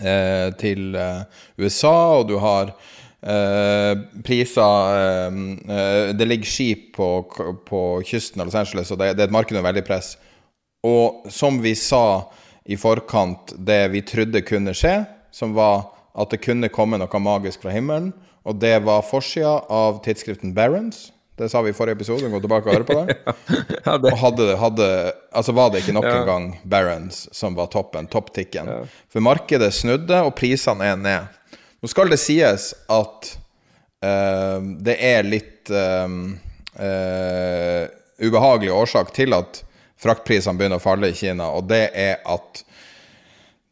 eh, til eh, USA, og du har eh, priser eh, eh, Det ligger skip på, på, kysten av Los Angeles, og det, det er et marked under veldig press. Og som vi sa i forkant, det vi trodde kunne skje, som var at det kunne komme noe magisk fra himmelen. Og det var forsida av tidsskriften Barons. Det sa vi i forrige episode, gå tilbake og høre på det. ja, det. Og hadde, hadde, altså var det ikke nok ja. en gang Barons som var toppen, topptikken. Ja. For markedet snudde, og prisene er ned. Nå skal det sies at uh, det er litt uh, uh, ubehagelig årsak til at fraktprisene begynner å falle i Kina, og det er at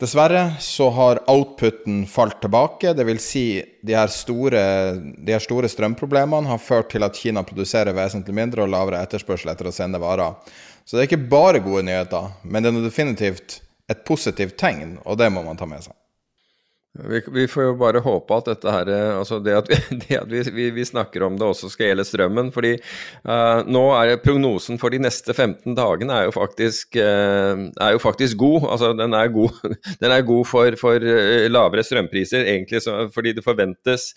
Dessverre så har outputen falt tilbake. Dvs. Si de de her store strømproblemene har ført til at Kina produserer vesentlig mindre og lavere etterspørsel etter å sende varer. Så det er ikke bare gode nyheter, men det er definitivt et positivt tegn, og det må man ta med seg. Vi, vi, får jo bare håpe at dette her, altså det at, vi, det at vi, vi, snakker om det også skal gjelde strømmen. fordi uh, nå er prognosen for de neste 15 dagene er jo faktisk, uh, er jo faktisk god. altså Den er god, den er god for, for uh, lavere strømpriser, egentlig så, fordi det forventes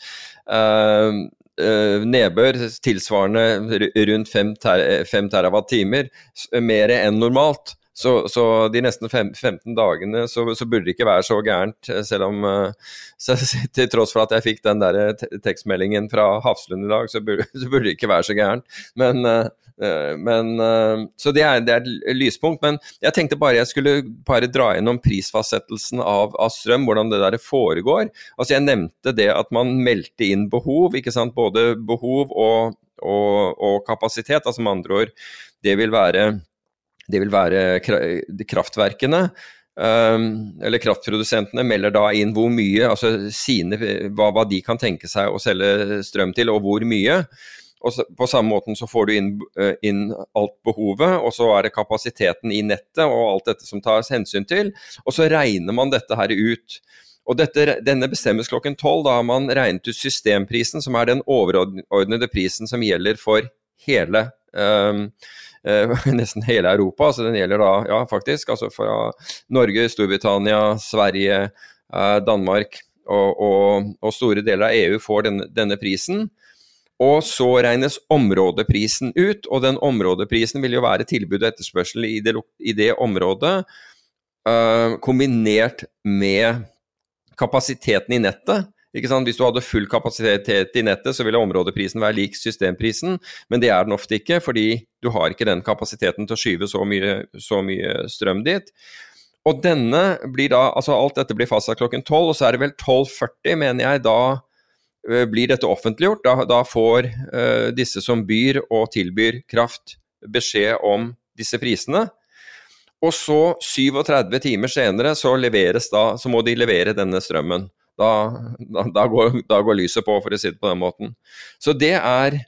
nedbør tilsvarende rundt 5 ter, TWh, mer enn normalt. Så, så, de nesten fem, 15 dagene så, så, burde det ikke være så gærent, eh, selv om eh, så, Til tross for at jeg fikk den der eh, tekstmeldingen fra Hafslund i dag, så burde, burde det ikke være så gærent. Men, men Så det er, det er, et lyspunkt. Men jeg tenkte bare jeg skulle bare dra gjennom prisfastsettelsen av, av strøm, hvordan det der foregår. Altså Jeg nevnte det at man meldte inn behov, ikke sant. Både behov og, og, og kapasitet. Altså med andre ord, det vil være det vil være kraftverkene. Um, eller kraftprodusentene melder da inn hvor mye, altså sine, hva, hva, de kan tenke seg å selge strøm til, og hvor mye. Og så, på samme måten så får du inn, uh, inn, alt behovet, og så er det kapasiteten i nettet og alt dette som tas hensyn til. Og så regner man dette her ut. Og dette, Denne bestemmes klokken tolv. Da har man regnet ut systemprisen, som er den overordnede prisen som gjelder for hele um, Eh, nesten hele Europa. altså Den gjelder da, ja faktisk, altså fra Norge, Storbritannia, Sverige, eh, Danmark og, og, og, store deler av EU får denne, denne prisen. Og så regnes områdeprisen ut, og den områdeprisen vil jo være tilbud og etterspørsel i det, i det området, uh, kombinert med kapasiteten i nettet? Hvis du hadde full kapasitet i nettet, så ville områdeprisen være lik systemprisen, men det er den ofte ikke, fordi du har ikke den kapasiteten til å skyve så mye, så mye strøm dit. Og denne blir da, altså alt dette blir fastsatt klokken 12, og så er det vel 12.40, mener jeg, da uh, blir dette offentliggjort. Da, da får uh, disse som byr og tilbyr kraft beskjed om disse prisene. Og så 37 timer senere så, da, så må de levere denne strømmen. Da, da, går, da, går, lyset på, for å si det på den måten. Så det er,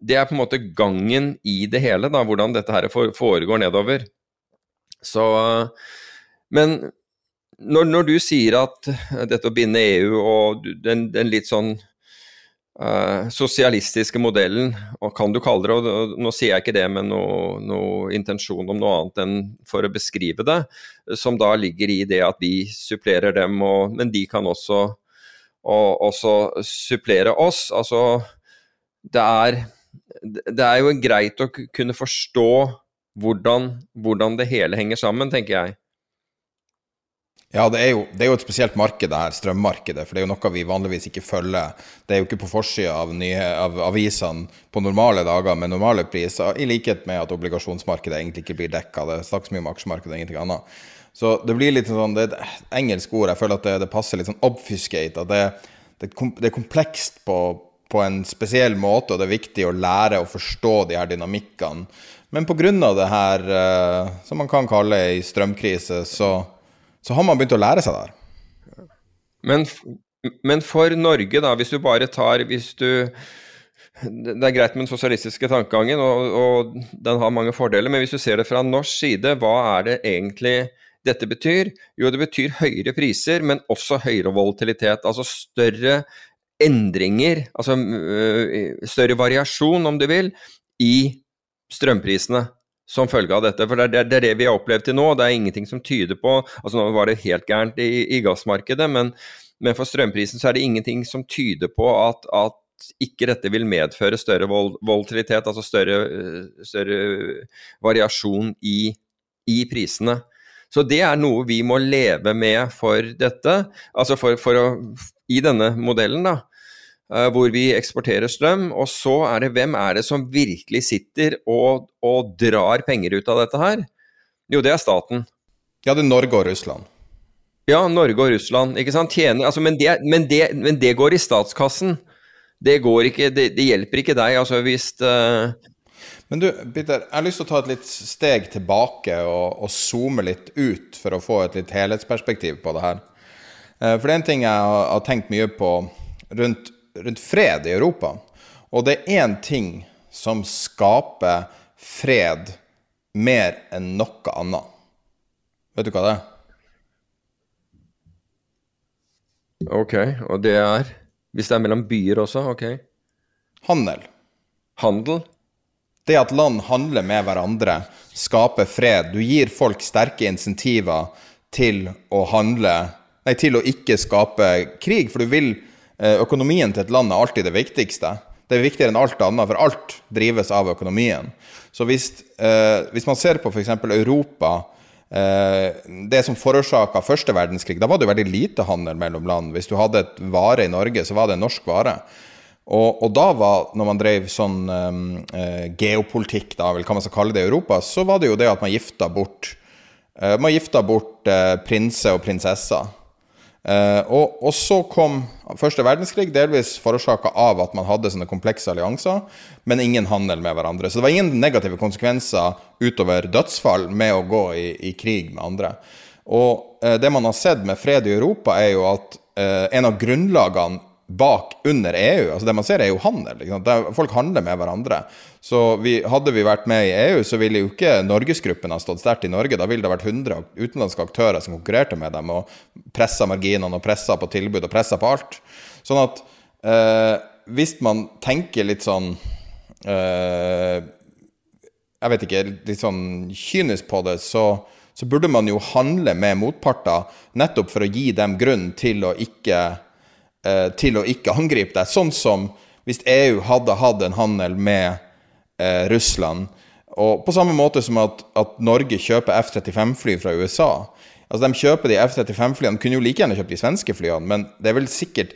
det er på en måte gangen i det hele, da, hvordan dette her foregår nedover. Så Men når, når du sier at dette å binde EU og den, den litt sånn uh, sosialistiske modellen, og kan du kalle det, og nå sier jeg ikke det med noe, noe, intensjon om noe annet enn for å beskrive det, som da ligger i det at vi supplerer dem, og, men de kan også, og, også supplere oss. Altså, det er, det er jo greit å kunne forstå hvordan, hvordan det hele henger sammen, tenker jeg. Ja, det er, jo, det er, jo, et spesielt marked, det her, strømmarkedet. For det er jo noe vi vanligvis ikke følger. Det er jo ikke på forsida av, av, avisene på normale dager med normale priser, i likhet med at obligasjonsmarkedet egentlig ikke blir dekka. Det snakkes mye om aksjemarkedet og ingenting annet. Så det blir litt sånn, det er et engelsk ord, jeg føler at det, det passer litt sånn obfuscate. At det, det, det er komplekst på, på, en spesiell måte, og det er viktig å lære å forstå de her dynamikkene. Men pga. det her, uh, som man kan kalle ei strømkrise, så så har man begynt å lære seg det her. Men, men, for Norge, da, hvis du bare tar hvis du, Det er greit med den sosialistiske tankegangen, og, og, den har mange fordeler, men hvis du ser det fra norsk side, hva er det egentlig dette betyr? Jo, det betyr høyere priser, men også høyere volatilitet. Altså større endringer, altså større variasjon, om du vil, i strømprisene som følge av dette. For det er, det er, det vi har opplevd til nå. Det er ingenting som tyder på altså Nå var det helt gærent i, i gassmarkedet, men, men, for strømprisen så er det ingenting som tyder på at, at ikke dette vil medføre større vol volatilitet, altså større, større variasjon i, i, prisene. Så det er noe vi må leve med for dette, altså for, for å, i denne modellen, da. Eh, hvor vi eksporterer strøm. Og så er det hvem er det som virkelig sitter og, og drar penger ut av dette her? Jo, det er staten. Ja, det er Norge og Russland. Ja, Norge og Russland. ikke sant? Tjener, altså, men, det, men, det, men, det, går i statskassen. Det, går ikke, det, hjelper ikke deg, altså hvis uh... Men du, Peter, jeg har lyst til å ta et litt steg tilbake og, og zoome litt ut for å få et litt helhetsperspektiv på det her. Uh, for det er en ting jeg har, har tenkt mye på rundt rundt fred i Europa. Og det er én ting som skaper fred mer enn noe annet. Vet du hva det er? Ok, og det er Hvis det er mellom byer også? Ok. Handel. Handel? Det at land handler med hverandre, skaper fred. Du gir folk sterke insentiver til å handle Nei, til å ikke skape krig, for du vil økonomien til et land er alltid det viktigste. Det er viktigere enn alt annet, for alt drives av økonomien. Så hvis, eh, hvis man ser på f.eks. Europa eh, Det som forårsaka første verdenskrig, da var det jo veldig lite handel mellom land. Hvis du hadde et vare i Norge, så var det en norsk vare. Og, og da var, når man drev sånn eh, geopolitikk, da, vel, hva man så kalle det i Europa, så var det jo det at man gifta bort eh, Man gifta bort eh, prinser og prinsesser. Uh, og, og, så kom første verdenskrig, delvis forårsaka av at man hadde sånne komplekse allianser, men ingen handel med hverandre. Så det var ingen negative konsekvenser utover dødsfall med å gå i, i krig med andre. Og eh, det man har sett med fred i Europa, er jo at eh, en av grunnlagene bak under EU. altså Det man ser, er jo handel. Folk handler med hverandre. Så vi, hadde vi vært med i EU, så ville jo ikke Norgesgruppen ha stått sterkt i Norge. Da ville det vært 100 utenlandske aktører som konkurrerte med dem, og pressa marginene og pressa på tilbud og pressa på alt. Sånn at eh, hvis man tenker litt sånn eh, Jeg vet ikke, litt sånn kynisk på det, så, så burde man jo handle med motparter nettopp for å gi dem grunn til å ikke eh, til å ikke angripe deg. Sånn som hvis EU hadde hatt en handel med eh, Russland, og på samme måte som at, at Norge kjøper F-35-fly fra USA. Altså De kjøper de F-35-flyene, kunne jo like gjerne kjøpt de svenske flyene, men det er vel sikkert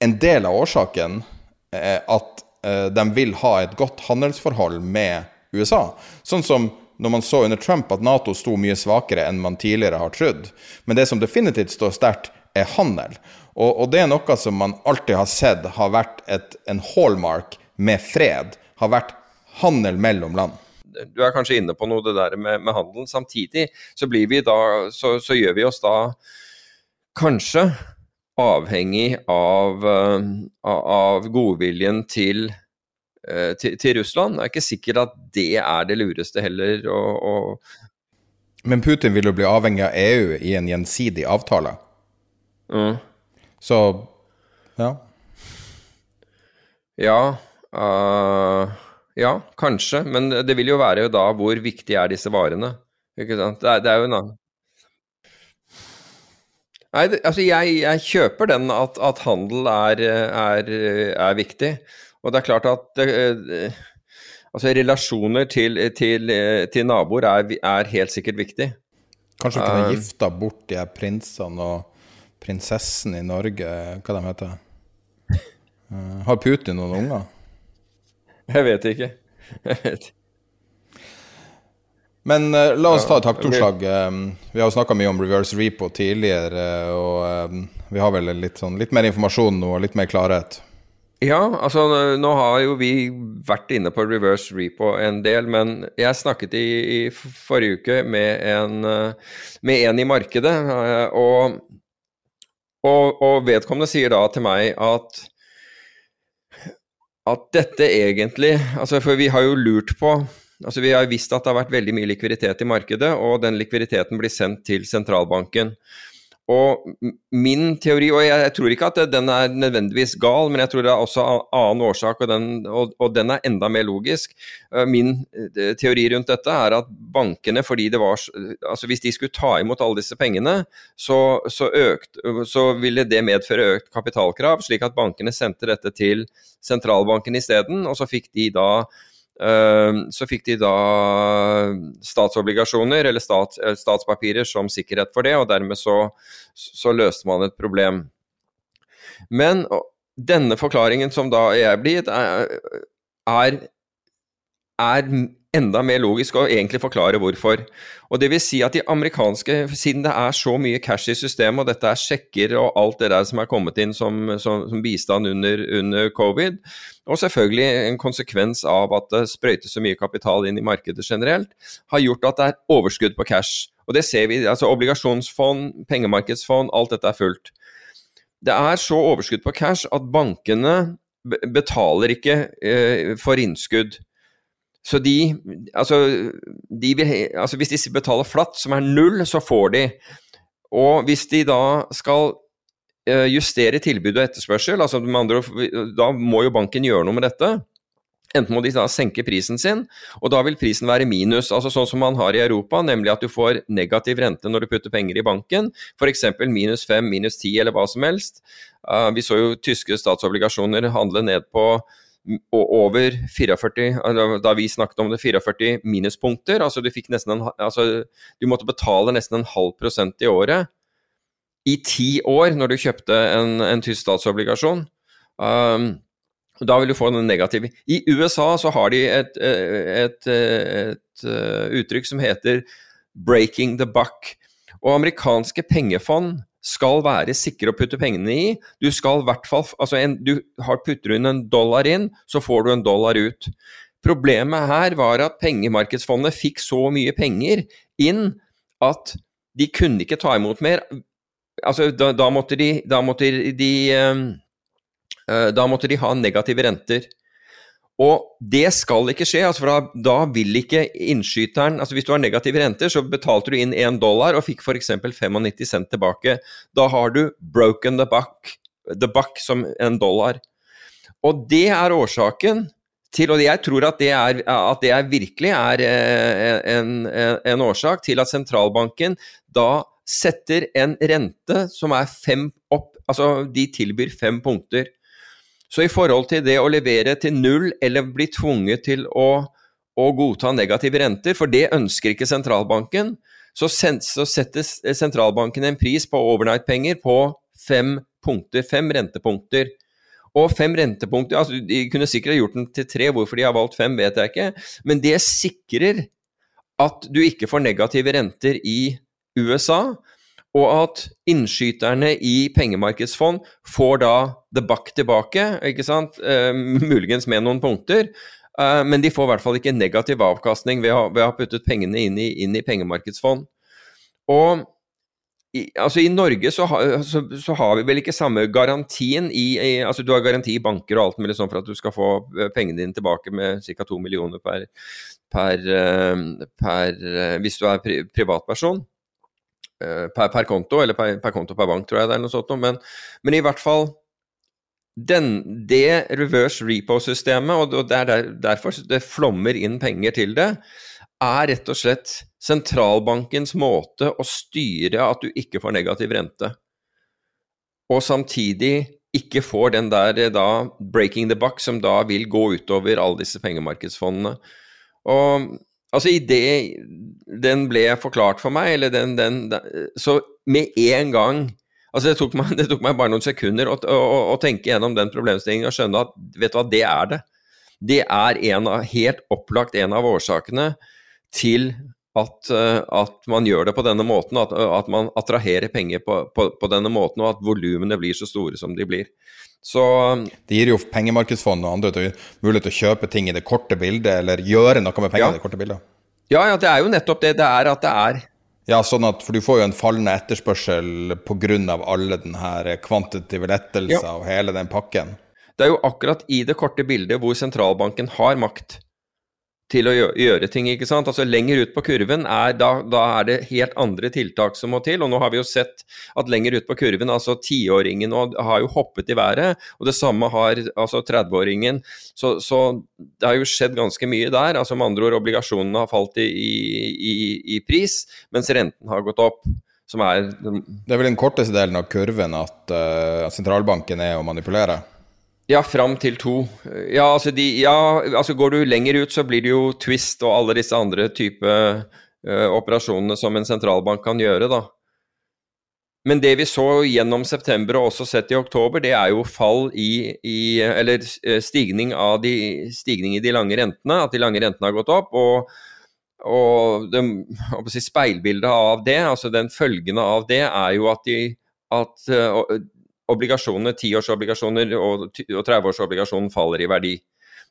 en del av årsaken eh, at eh, de vil ha et godt handelsforhold med USA. Sånn som når man så under Trump at Nato sto mye svakere enn man tidligere har trodd. Men det som definitivt står sterkt, er handel. Og, og, det er noe som man alltid har sett har vært et, en hallmark med fred. Har vært handel mellom land. Du er kanskje inne på noe det der med, med handelen. Samtidig så, blir vi da, så, så gjør vi oss da kanskje avhengig av, uh, av godviljen til, uh, til, til, Russland. Det er ikke sikkert at det er det lureste heller. Og, og Men Putin vil jo bli avhengig av EU i en gjensidig avtale. Mm. Så ja. Ja. Uh, ja, kanskje. Men det vil jo være da hvor viktige er disse varene. Ikke sant? Det er, det er jo en annen Nei, det, altså jeg, jeg, kjøper den at, at handel er, er, er, viktig. Og det er klart at det, altså relasjoner til, til, til naboer er, helt sikkert viktig. Kanskje kunne uh, gifta bort de prinsene og prinsessen i Norge, hva de heter. Har Putin noen unger? Jeg vet ikke. Jeg vet ikke. Men uh, la oss ta et hakketorslag. Um, vi har jo snakka mye om reverse repo tidligere, og um, vi har vel litt, sånn, litt mer informasjon nå og litt mer klarhet. Ja, altså nå har jo vi vært inne på reverse repo en del, men jeg snakket i, i forrige uke med en, med en i markedet, og og, og, vedkommende sier da til meg at at dette egentlig altså For vi har jo lurt på altså Vi har visst at det har vært veldig mye likviditet i markedet, og den likviditeten blir sendt til sentralbanken. Og min teori, og jeg, tror ikke at den er nødvendigvis gal, men jeg tror det er også en annen årsak, og den, og, og den, er enda mer logisk. Eh, min eh, teori rundt dette er at bankene, fordi det var altså Hvis de skulle ta imot alle disse pengene, så, så, økt, så ville det medføre økt kapitalkrav, slik at bankene sendte dette til sentralbanken isteden, og så fikk de da så fikk de da statsobligasjoner, eller stat, eh, statspapirer, som sikkerhet for det, og dermed så, så løste man et problem. Men denne forklaringen som da er blitt, er, er, er enda mer logisk å egentlig forklare hvorfor. Og det vil si at de amerikanske, siden det er så mye cash i systemet, og dette er sjekker og alt det der som er kommet inn som, som, som bistand under, under, covid, og selvfølgelig en konsekvens av at det sprøytes så mye kapital inn i markedet generelt, har gjort at det er overskudd på cash. Og det ser vi, altså obligasjonsfond, pengemarkedsfond, alt dette er fullt. Det er så overskudd på cash at bankene betaler ikke eh, for innskudd. Så de altså, de vil, altså, hvis de betaler flatt, som er null, så får de. Og hvis de da skal uh, justere tilbud og etterspørsel, altså andre, da må jo banken gjøre noe med dette. Enten må de da senke prisen sin, og da vil prisen være minus. altså Sånn som man har i Europa, nemlig at du får negativ rente når du putter penger i banken. F.eks. minus 5, minus 10 eller hva som helst. Uh, vi så jo tyske statsobligasjoner handle ned på over 44 Da vi snakket om det, 44 minuspunkter. Altså du, en, altså du måtte betale nesten en halv prosent i året i ti år når du kjøpte en, en tysk statsobligasjon. Um, da vil du få den negative. I USA så har de et, et, et, et uttrykk som heter 'breaking the buck'. Og amerikanske pengefond skal være sikre å putte pengene i. Du skal i hvert fall Altså, en, du har putter inn en dollar inn, så får du en dollar ut. Problemet her var at pengemarkedsfondet fikk så mye penger inn at de kunne ikke ta imot mer. Altså, da, da måtte de, da måtte de uh, da måtte de ha negative renter. Og det skal ikke skje, altså da, da, vil ikke innskyteren altså Hvis du har negative renter, så betalte du inn én dollar og fikk f.eks. 95 cent tilbake. Da har du broken the buck, the buck som en dollar. Og det er årsaken til, og jeg tror at det, er, at det er virkelig er eh, en, en, årsak til at sentralbanken da setter en rente som er fem opp, altså de tilbyr fem punkter. Så i forhold til det å levere til null eller bli tvunget til å, å godta negative renter, for det ønsker ikke sentralbanken, så, så setter sentralbanken en pris på overnight-penger på fem punkter, fem rentepunkter. Og fem rentepunkter altså De kunne sikkert gjort den til tre, hvorfor de har valgt fem, vet jeg ikke. Men det sikrer at du ikke får negative renter i USA, og at innskyterne i pengemarkedsfond får da the buck tilbake, ikke sant? Eh, muligens med noen punkter. Eh, men de får i hvert fall ikke negativ avkastning ved å, ved å ha puttet pengene inn i, inn i pengemarkedsfond. Og i, altså I Norge så, ha, så, så, har vi vel ikke samme garantien i, i, altså Du har garanti i banker og alt mulig sånn for at du skal få eh, pengene dine tilbake med ca. to millioner per, per, eh, per, hvis du er pri, privatperson. Per, per, konto, eller per, per, konto per bank, tror jeg det er noe sånt. Men, men i hvert fall den, det reverse repo-systemet, og det er der, derfor det flommer inn penger til det, er rett og slett sentralbankens måte å styre at du ikke får negativ rente, og samtidig ikke får den der da breaking the buck som da vil gå utover alle disse pengemarkedsfondene. Og altså i det den ble forklart for meg, eller den, den Så med en gang Altså det tok, meg, det tok meg, bare noen sekunder å, å, å tenke gjennom den problemstillingen og skjønne at vet du hva, det er det. Det er en av, helt opplagt en av årsakene til at, uh, at, man gjør det på denne måten, at, at man attraherer penger på, på, på, denne måten, og at volumene blir så store som de blir. Så, det gir jo pengemarkedsfond og andre mulighet til å kjøpe ting i det korte bildet, eller gjøre noe med penger ja. i det korte bildet. Ja, ja, det er jo nettopp det. Det er at det er ja, sånn at, for du får jo en fallende etterspørsel pga. alle denne kvantitative lettelser ja. og hele den pakken. Det er jo akkurat i det korte bildet hvor sentralbanken har makt til å gjøre ting. ikke sant? Altså Lenger ut på kurven er da, da, er det helt andre tiltak som må til. og Nå har vi jo sett at lenger ut på kurven, altså tiåringen har jo hoppet i været. Og det samme har altså 30-åringen. Så, så, det har jo skjedd ganske mye der. altså Med andre ord, obligasjonene har falt i, i, i pris, mens renten har gått opp. Som er Det er vel den korteste delen av kurven at uh, sentralbanken er å manipulere? Ja, fram til to. Ja altså, de, ja, altså, Går du lenger ut, så blir det jo Twist og alle disse andre type uh, operasjonene som en sentralbank kan gjøre, da. Men det vi så gjennom september og også sett i oktober, det er jo fall i, i Eller eh, stigning, de, stigning i de lange rentene. At de lange rentene har gått opp. Og, og det, si, speilbildet av det, altså den følgende av det, er jo at, de, at uh, obligasjonene, tiårsobligasjoner og, og 30-årsobligasjonen faller i verdi.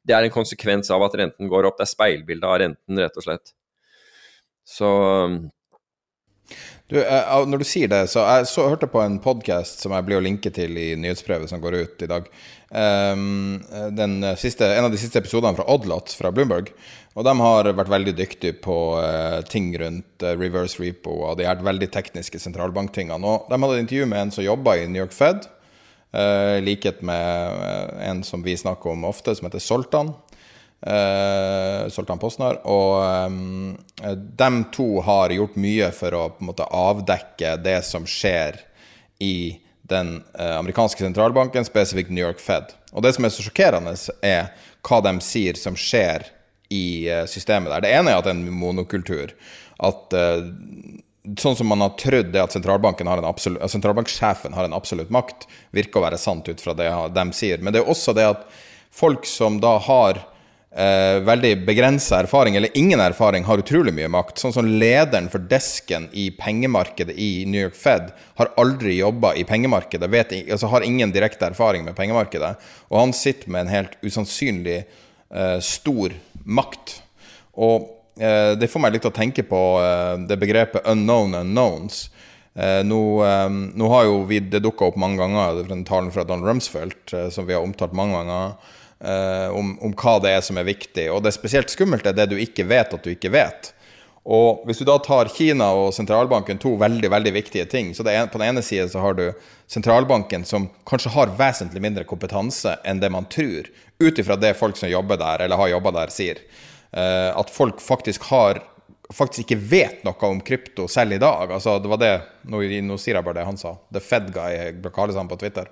Det er en konsekvens av at renten går opp. Det er speilbildet av renten, rett og slett. Så du, eh, når du sier det, så jeg så, hørte på en podkast som jeg blir å linke til i nyhetsbrevet som går ut i dag. Um, siste, en av de siste episodene fra Oddlot fra Bloomberg. Og de har vært veldig dyktige på uh, ting rundt uh, reverse repo og de her veldig tekniske sentralbanktingene. Og de hadde et intervju med en som jobba i New York Fed, uh, i likhet med en som vi snakker om ofte, som heter Soltan. Uh, Sultan Posnar. Og um, de to har gjort mye for å på en måte avdekke det som skjer i den uh, amerikanske sentralbanken, spesifikt New York Fed. Og det som er så sjokkerende, er hva de sier som skjer i uh, systemet der. Det ene er at det er en monokultur. At sånn som man har trodd det at har en absolutt, sentralbanksjefen har en absolutt makt, virker å være sant ut fra det de sier. Men det er også det at folk som da har eh, veldig begrensa erfaring, eller ingen erfaring, har utrolig mye makt. Sånn som lederen for desken i pengemarkedet i New York Fed har aldri jobba i pengemarkedet, vet, altså har ingen direkte erfaring med pengemarkedet. Og han sitter med en helt usannsynlig eh, stor makt. Og eh, det får meg litt til å tenke på eh, det begrepet 'unknown unknowns'. Eh, nå, eh, nå, har jo vi, det dukka opp mange ganger, den talen fra Don Rumsfeldt, som vi har omtalt mange ganger uh, om, om, hva det er som er viktig. Og det spesielt skummelt er det du ikke vet at du ikke vet. Og hvis du da tar Kina og sentralbanken, to veldig veldig viktige ting så en, På den ene siden så har du sentralbanken som kanskje har vesentlig mindre kompetanse enn det man tror, ut ifra det folk som jobber der, eller har jobba der, sier. Eh, at folk faktisk har faktisk ikke vet noe om krypto selv i dag. Altså, det var det, nå, nå sier jeg bare det han sa. The Fed Guy, kaller han på Twitter.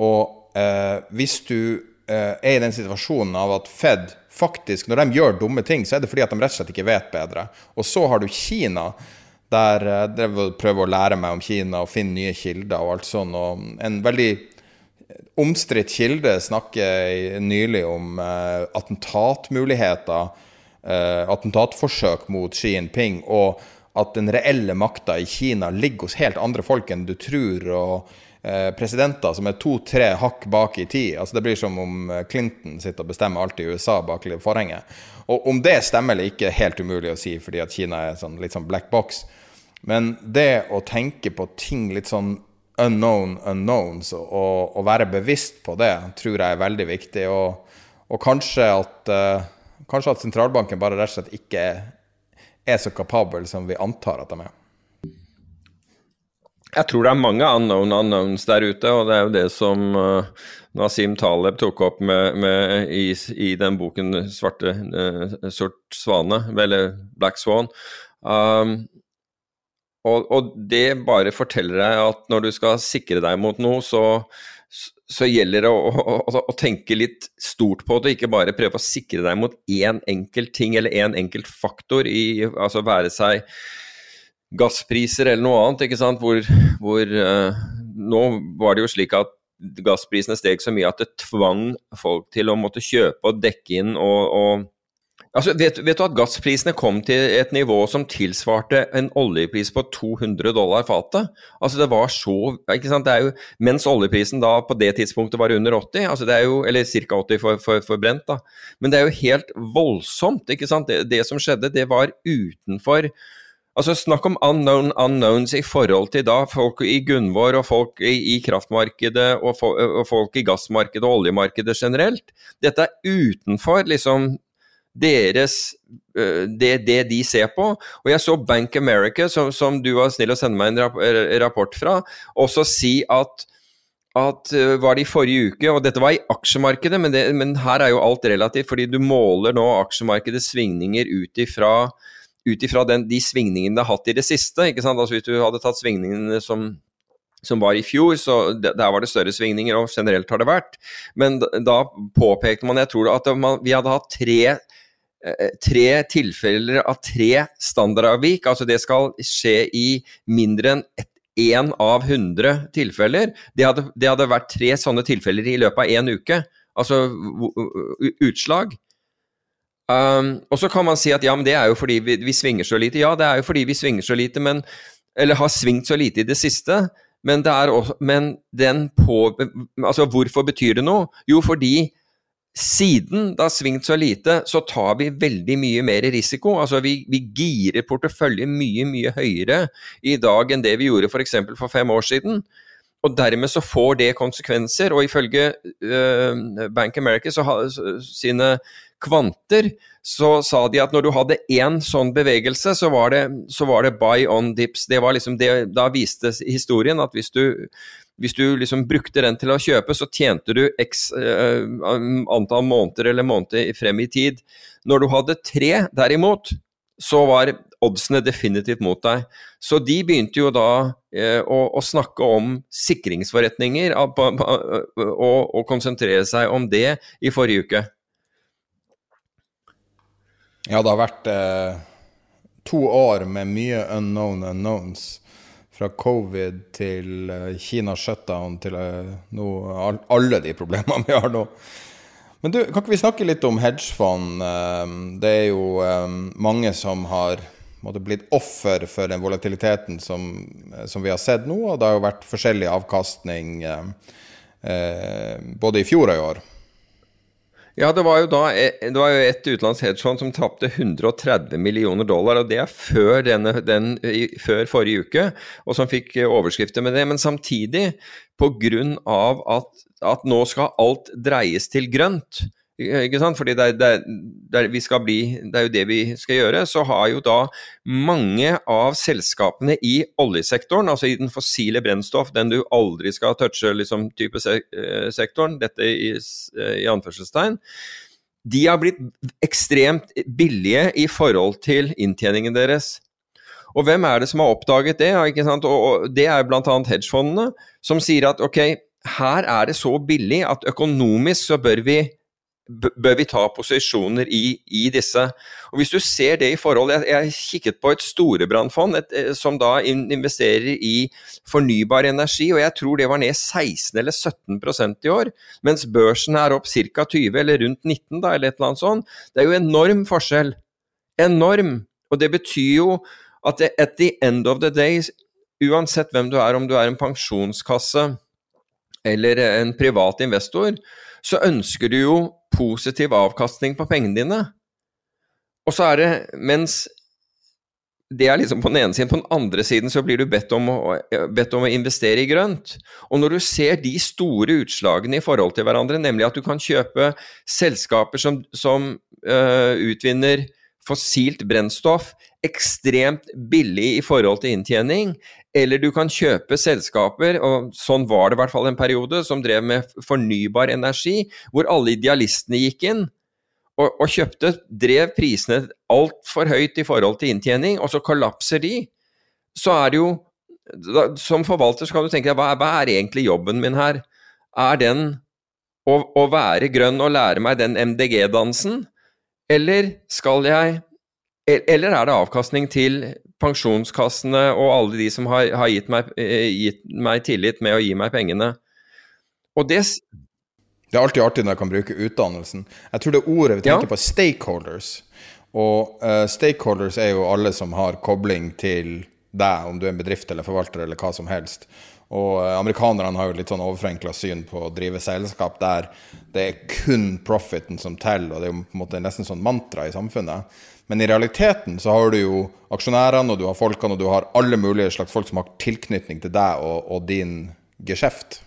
Og eh, hvis du Eh, er i den situasjonen av at Fed faktisk, når de gjør dumme ting, så er det fordi at de rett og slett ikke vet bedre. Og så har du Kina, der eh, jeg prøver å lære meg om Kina og finne nye kilder og alt sånt. Og en veldig omstridt kilde snakker nylig om uh, attentatmuligheter, uh, attentatforsøk mot Xi Jinping, og at den reelle makta i Kina ligger hos helt andre folk enn du tror. og Presidenter som er to-tre hakk bak i tid. altså Det blir som om Clinton sitter og bestemmer alt i USA bak forhenget. Og Om det stemmer eller ikke, er helt umulig å si, fordi at Kina er sånn, litt sånn black box. Men det å tenke på ting litt sånn unknown unknowns, og, og, være bevisst på det, tror jeg er veldig viktig. Og, og kanskje, at, uh, kanskje, at, sentralbanken bare rett og slett ikke er så kapabel som vi antar at de er. Jeg tror det er mange unknown unknowns der ute, og det er jo det som uh, Nasim Taleb tok opp med, med i, i, den boken 'Svarte uh, sort svane', eller 'Black Swan'. Um, og, og, det bare forteller deg at når du skal sikre deg mot noe, så, så gjelder det å, å, å, tenke litt stort på det, ikke bare prøve å sikre deg mot én enkelt ting eller én enkelt faktor, i, altså være seg gasspriser eller noe annet, ikke sant, hvor, hvor uh, Nå var det jo slik at gassprisene steg så mye at det tvang folk til å måtte kjøpe og dekke inn og, og Altså, vet, vet, du at gassprisene kom til et nivå som tilsvarte en oljepris på 200 dollar fatet? Altså det var så ikke sant? Det er jo, Mens oljeprisen da på det tidspunktet var under 80, altså det er jo, eller ca. 80 for, for, for, brent. da. Men det er jo helt voldsomt. ikke sant? Det, det som skjedde, det var utenfor Altså Snakk om unknown unknowns i forhold til da folk i Gunvor og folk i, i kraftmarkedet og, for, og, folk i gassmarkedet og oljemarkedet generelt. Dette er utenfor liksom deres eh, det, det, de ser på. Og jeg så Bank America, som, som du var snill å sende meg en rapport fra, også si at at eh, var det i forrige uke, og dette var i aksjemarkedet, men, det, men her er jo alt relativt, fordi du måler nå aksjemarkedets svingninger ut ifra ut ifra de svingningene det har hatt i det siste. ikke sant? Altså Hvis du hadde tatt svingningene som, som var i fjor, så der var det større svingninger, og generelt har det vært. Men da, påpekte man, jeg tror at man, vi hadde hatt tre Eh, tre tilfeller av tre standardavvik. Altså det skal skje i mindre enn én av 100 tilfeller. Det hadde, det hadde, vært tre sånne tilfeller i løpet av én uke. Altså utslag. Um, og så kan man si at ja, men det er jo fordi vi, vi, svinger så lite. Ja, det er jo fordi vi svinger så lite, men Eller har svingt så lite i det siste. Men, det også, men den på Altså, hvorfor betyr det noe? Jo, fordi siden det har svingt så lite, så tar vi veldig mye mer risiko. Altså vi, vi girer porteføljen mye, mye høyere i dag enn det vi gjorde f.eks. For, for fem år siden. Og dermed så får det konsekvenser. Og ifølge uh, Bank America så har, sine kvanter, så sa de at når du hadde én sånn bevegelse, så var det, så var det buy on dips. Det var liksom det, da viste historien at hvis du hvis du liksom brukte den til å kjøpe, så tjente du x uh, antall måneder eller måneder frem i tid. Når du hadde tre, derimot, så var oddsene definitivt mot deg. Så de begynte jo da uh, å, å, snakke om sikringsforretninger og, og, konsentrere seg om det i forrige uke. Ja, det har vært eh, to år med mye unknown unknowns fra covid til eh, Kina shutdown til eh, nå, alle de problemene vi har nå. Men du, kan ikke vi snakke litt om hedgefond? Eh, det er jo mange som har måtte, blitt offer for den volatiliteten som, som, vi har sett nå. Og det har jo vært forskjellig avkastning både i fjor og i år. Ja, det var jo da e, det var jo et utenlandsk hedgefond som tapte 130 millioner dollar, og det er før, denne, den, før forrige uke, og som fikk overskrifter med det. Men samtidig, pga. at, at nå skal alt dreies til grønt, ikke sant? Fordi det er, det, er, bli, det er, jo det vi skal gjøre. Så har jo da mange av selskapene i oljesektoren, altså i den fossile brennstoff, den du aldri skal touche, liksom type se sektoren, dette i, eh, i anførselstegn, de har blitt ekstremt billige i forhold til inntjeningen deres. Og hvem er det som har oppdaget det? Ikke sant? Og det er bl.a. hedgefondene, som sier at ok, her er det så billig at økonomisk så bør vi bør vi ta posisjoner i, i, disse. Og Hvis du ser det i forhold Jeg, jeg kikket på et storebrannfond eh, som da investerer i fornybar energi, og jeg tror det var ned 16 eller 17% i år, mens børsen er opp ca. 20 eller rundt 19, da, eller et eller annet sånt. Det er jo enorm forskjell. Enorm. Og det betyr jo at det, at the end of the day, uansett hvem du er, om du er en pensjonskasse eller en privat investor, så ønsker du jo positiv avkastning på pengene dine. Og så er det Mens det er liksom på den ene siden. På den andre siden så blir du bedt om, å, bedt om å investere i grønt. Og når du ser de store utslagene i forhold til hverandre, nemlig at du kan kjøpe selskaper som, som uh, utvinner fossilt brennstoff ekstremt billig i forhold til inntjening, eller du kan kjøpe selskaper, og sånn var det i hvert fall en periode, som drev med fornybar energi, hvor alle idealistene gikk inn og, og kjøpte, drev prisene altfor høyt i forhold til inntjening, og så kollapser de. Så er det jo da, Som forvalter så kan du tenke deg, hva, hva er egentlig jobben min her? Er den å, å være grønn og lære meg den MDG-dansen, eller skal jeg eller er det avkastning til pensjonskassene og alle de som har, har gitt, meg, eh, gitt, meg, tillit med å gi meg pengene? Og det Det er alltid artig når jeg kan bruke utdannelsen. Jeg tror det ordet vi tenker ja. på, stakeholders. Og uh, stakeholders er jo alle som har kobling til deg, om du er en bedrift eller forvalter eller hva som helst. Og uh, amerikanerne har jo litt sånn overforenkla syn på å drive selskap der det er kun profiten som teller, og det er jo på en måte nesten sånn mantra i samfunnet. Men i realiteten så har du jo aksjonærene, og du har folkene, og du har alle mulige slags folk som har tilknytning til deg og, og din geskjeft.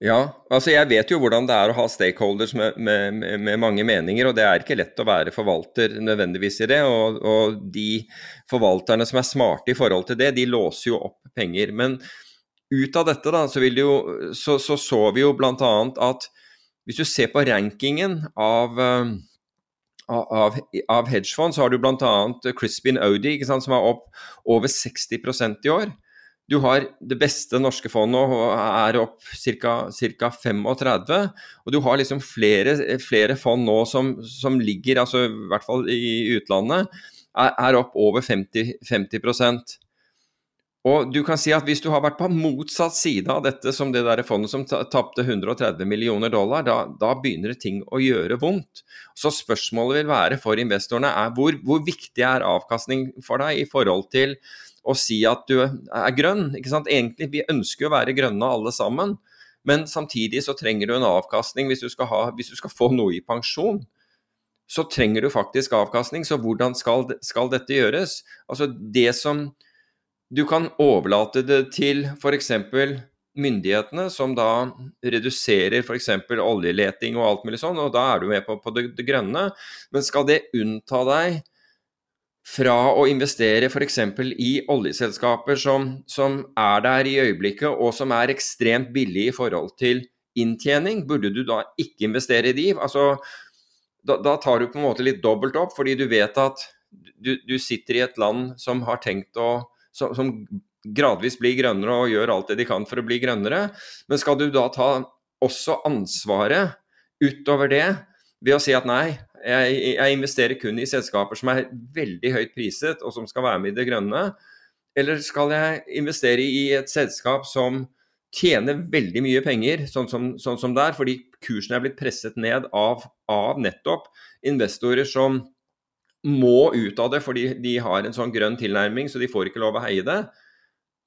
Ja, altså jeg vet jo hvordan det er å ha stakeholders med, med, med, mange meninger, og det er ikke lett å være forvalter nødvendigvis i det. Og, og, de forvalterne som er smarte i forhold til det, de låser jo opp penger. Men ut av dette da, så, jo, så, så, så vi jo bl.a. at hvis du ser på rankingen av uh, av, av hedgefond, så har du bl.a. Crispin Audi, sant, som er opp over 60% i år. Du har det beste norske fondet og er opp ca. 35, og du har liksom flere, flere fond nå som, som, ligger, altså i hvert fall i utlandet, er, er opp over 50, 50% og du kan si at Hvis du har vært på motsatt side av dette som det der fondet som tapte 130 millioner dollar, da, da, begynner ting å gjøre vondt. Så spørsmålet vil være for investorene er hvor, hvor, viktig er avkastning for deg i forhold til å si at du er grønn. ikke sant? Egentlig, Vi ønsker jo å være grønne alle sammen, men samtidig så trenger du en avkastning hvis du skal, ha, hvis du skal få noe i pensjon så trenger du faktisk avkastning. Så hvordan skal, skal dette gjøres? Altså Det som du kan overlate det til f.eks. myndighetene, som da reduserer f.eks. oljeleting og alt mulig sånn, og da er du med på, på det, det, grønne. Men skal det unnta deg fra å investere f.eks. i oljeselskaper som, som er der i øyeblikket, og som er ekstremt billige i forhold til inntjening, burde du da ikke investere i de? Altså, da, da, tar du på en måte litt dobbelt opp, fordi du vet at du, du sitter i et land som har tenkt å som, som gradvis blir grønnere og gjør alt det de kan for å bli grønnere. Men skal du da ta også ansvaret utover det ved å si at nei, jeg, jeg, investerer kun i selskaper som er veldig høyt priset og som skal være med i det grønne? Eller skal jeg investere i et selskap som tjener veldig mye penger, sånn som, sånn som det er, fordi kursen er blitt presset ned av, av nettopp investorer som må ut av det fordi de har en sånn grønn tilnærming, så de får ikke lov å heie det.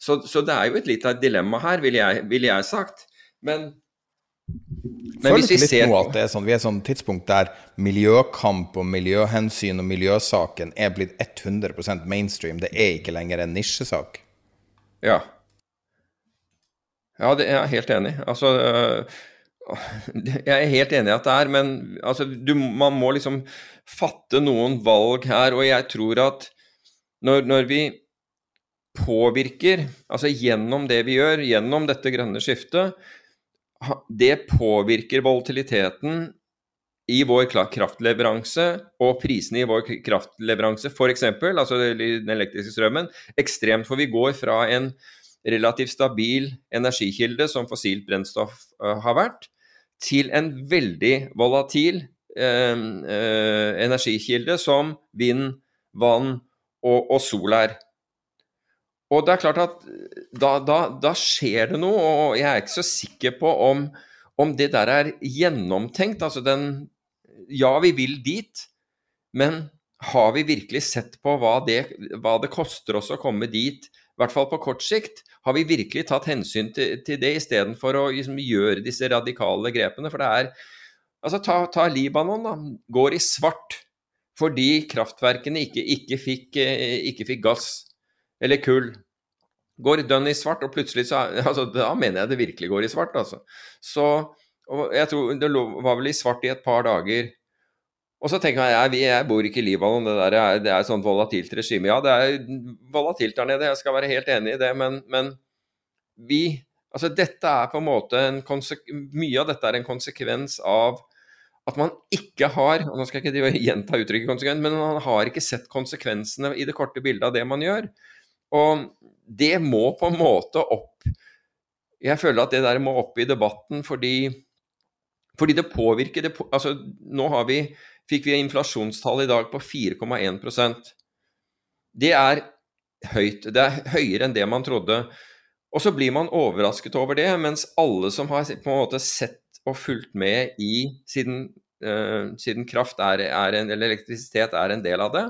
Så, så det er jo et lite dilemma her, ville jeg, vil jeg sagt. Men, men hvis vi ser nå at det er sånn, Vi er sånn tidspunkt der miljøkamp og miljøhensyn og miljøsaken er blitt 100% mainstream. Det er ikke lenger en nisjesak. Ja. Ja, det er jeg helt enig i. Altså jeg er helt enig i at det er, men altså, du, man må liksom fatte noen valg her. Og jeg tror at når, når, vi påvirker, altså gjennom det vi gjør, gjennom dette grønne skiftet, det påvirker volatiliteten i vår kraftleveranse og prisene i vår kraftleveranse, f.eks., altså den elektriske strømmen, ekstremt. For vi går fra en relativt stabil energikilde, som fossilt brennstoff uh, har vært, til en veldig volatil eh, eh, energikilde som vind, vann og, og, sol er. Og det er klart at da, da, da, skjer det noe, og jeg er ikke så sikker på om, om det der er gjennomtenkt. Altså den Ja, vi vil dit, men har vi virkelig sett på hva det, hva det koster oss å komme dit? i hvert fall på kort sikt, har vi virkelig tatt hensyn til, til det istedenfor å liksom, gjøre disse radikale grepene? For det er Altså, ta, ta Libanon, da. Går i svart fordi kraftverkene ikke, ikke, fikk, eh, ikke fikk gass eller kull. Går dønn i svart, og plutselig så altså, Da mener jeg det virkelig går i svart, altså. Så jeg tror Det var vel i svart i et par dager. Og så tenker jeg, jeg, jeg bor ikke i Libanon, det der er, det er et sånt volatilt regime. Ja, det er volatilt der nede, jeg skal være helt enig i det, men, men vi Altså, dette er på en måte en Mye av dette er en konsekvens av at man ikke har og Nå skal jeg ikke gjenta uttrykket konsekvent, men man har ikke sett konsekvensene i det korte bildet av det man gjør. Og det må på en måte opp Jeg føler at det der må opp i debatten fordi, fordi det påvirker det, altså, Nå vi fikk vi inflasjonstall i dag på 4,1% Det er høyt. Det er høyere enn det man trodde. Og så blir man overrasket over det, mens alle som har på en måte sett og fulgt med i Siden, uh, siden kraft er, er en, eller elektrisitet er en del av det.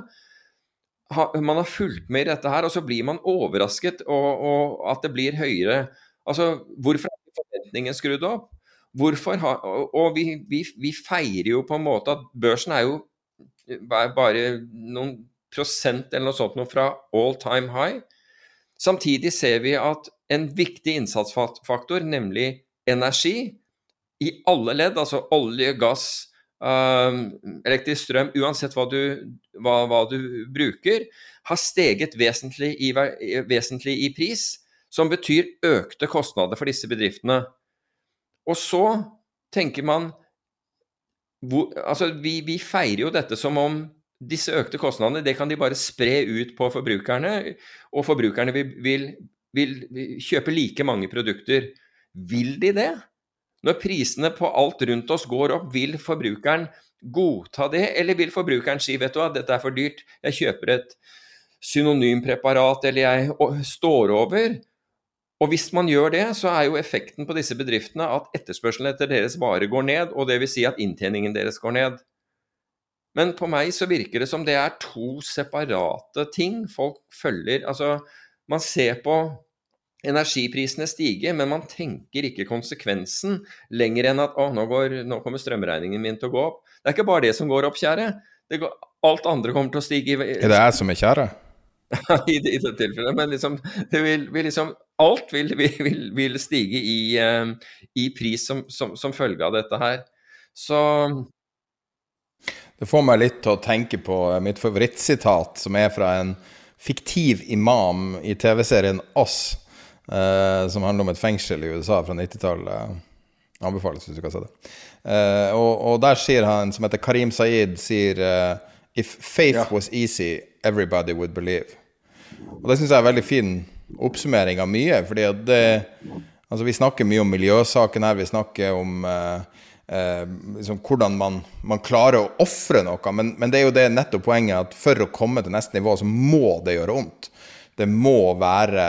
Man har fulgt med i dette her, og så blir man overrasket og, og at det blir høyere. Altså, Hvorfor er forventningen skrudd opp? Hvorfor ha, og vi, vi, vi, feirer jo på en måte at børsen er jo bare noen prosent eller noe sånt noe fra all time high. Samtidig ser vi at en viktig innsatsfaktor, nemlig energi, i alle ledd, altså olje, gass, elektrisk strøm, uansett hva du, hva, hva du, bruker, har steget vesentlig i, vesentlig i pris, som betyr økte kostnader for disse bedriftene. Og så tenker man hvor, Altså, vi, vi, feirer jo dette som om disse økte kostnadene det kan de bare spre ut på forbrukerne, og forbrukerne vil, vil, vil, kjøpe like mange produkter. Vil de det? Når prisene på alt rundt oss går opp, vil forbrukeren godta det, eller vil forbrukeren si vet du hva, dette er for dyrt, jeg kjøper et synonympreparat, eller jeg står over? Og hvis man gjør det, så er jo effekten på disse bedriftene at etterspørselen etter deres varer går ned, og vil si at inntjeningen deres går ned. Men på meg så virker det som det er to separate ting folk følger. Altså, man ser på energiprisene stige, men man tenker ikke konsekvensen lenger enn at å, nå, går, nå kommer strømregningen min til å gå opp. Det er ikke bare det som går opp, kjære. Går, alt andre kommer til å stige. Er det jeg som er kjære? I, i det tilfellet. Men liksom, det vil, vil liksom Alt vil, vil, vil stige i, uh, i pris som, som, som, følge av dette her. Så Det får meg litt til å tenke på mitt favorittsitat, som er fra en fiktiv imam i TV-serien Oss, uh, som handler om et fengsel i USA fra 90-tallet. Anbefales hvis du kan se det. Uh, og, og, der sier han, som heter Karim Saeed, sier If faith ja. was easy, everybody would believe. Og det syns jeg er en veldig fin oppsummering av mye. fordi at det, altså Vi snakker mye om miljøsaken her, vi snakker om eh, eh, liksom hvordan man, man, klarer å ofre noe. Men, men, det er jo det nettopp poenget at for å komme til neste nivå, så må det gjøre vondt. Det må være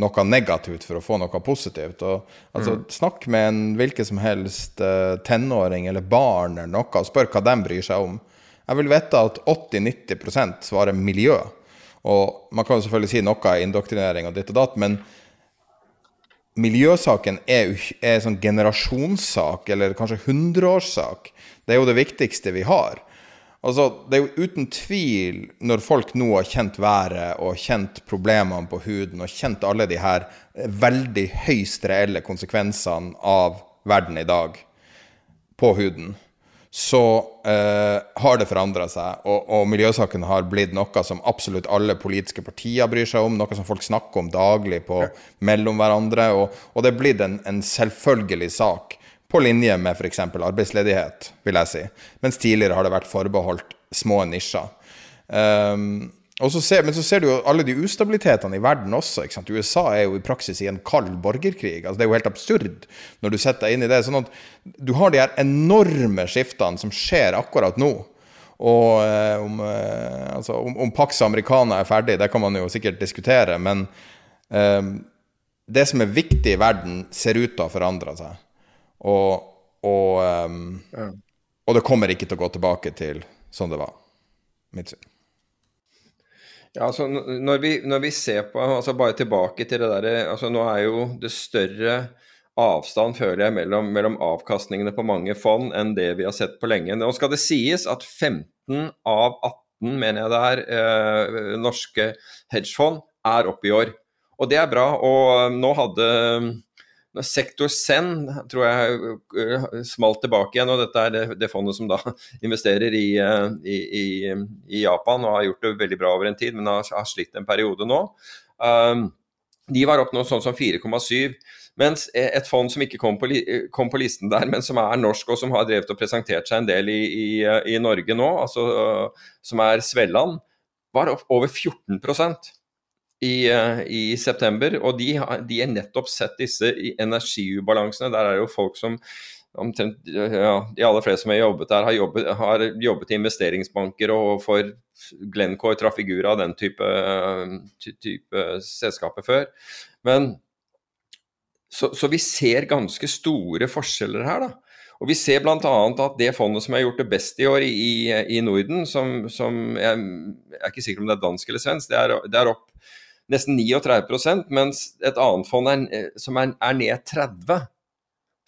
noe negativt for å få noe positivt. Og, altså, mm. Snakk med en hvilken som helst uh, tenåring eller barn eller noe, og spør hva de bryr seg om. Jeg vil vite at 80-90% svarer miljø. Og man kan jo selvfølgelig si noe indoktrinering og ditt og datt, men miljøsaken er, er en sånn generasjonssak, eller kanskje hundreårssak. Det er jo det viktigste vi har. Altså, det er jo uten tvil, når folk nå har kjent været og kjent problemene på huden og kjent alle de her veldig høyst reelle konsekvensene av verden i dag på huden, så eh, har det forandra seg. Og, og miljøsaken har blitt noe som absolutt alle politiske partier bryr seg om, noe som folk snakker om daglig på, mellom hverandre. Og, og, det er blitt en, en selvfølgelig sak, på linje med f.eks. arbeidsledighet, vil jeg si. Mens tidligere har det vært forbeholdt små nisjer. Um, så ser, men så ser du jo alle de ustabilitetene i verden også. USA er jo i praksis i en kald borgerkrig. altså Det er jo helt absurd når du setter deg inn i det. sånn at Du har de her enorme skiftene som skjer akkurat nå. Og eh, om, eh, altså, om, om Pax Americana er ferdig, det kan man jo sikkert diskutere. Men eh, det som er viktig i verden, ser ut til å forandre seg. Og, og, um, ja. og det kommer ikke til å gå tilbake til sånn det var. Mitt syn. Ja, altså når vi, når vi, ser på altså Bare tilbake til det der altså Nå er jo det større avstand, føler jeg, mellom, mellom, avkastningene på mange fond enn det vi har sett på lenge. Nå skal det sies at 15 av 18, mener jeg det er, eh, norske hedgefond er oppe i år. Og det er bra. Og nå hadde Sektor Zen tror jeg eh, smalt tilbake igjen, og dette er det, det fondet som da investerer i, eh, i, i, i, Japan og har gjort det veldig bra over en tid, men har, har slitt en periode nå. Um, de var opp nå sånn som 4,7. Mens et fond som ikke kom på, kom på, listen der, men som er norsk og som har drevet og presentert seg en del i, i Norge nå, altså, som er Svelland, var opp over 14 i, eh, i september. Og de, de har nettopp sett disse energiubalansene. Der er jo folk som omtrent ja, De aller fleste som har jobbet der, har jobbet, har jobbet i investeringsbanker og for Glencore, Trafigura, og den type, type selskaper før. Men så, så, vi ser ganske store forskjeller her, da. Og Vi ser bl.a. at det fondet som har gjort det best i år i, i Norden, som, som jeg, jeg, er ikke sikker om det er dansk eller svensk, det er, det er opp nesten 39% mens et annet fond er, eh, som er, er, ned 30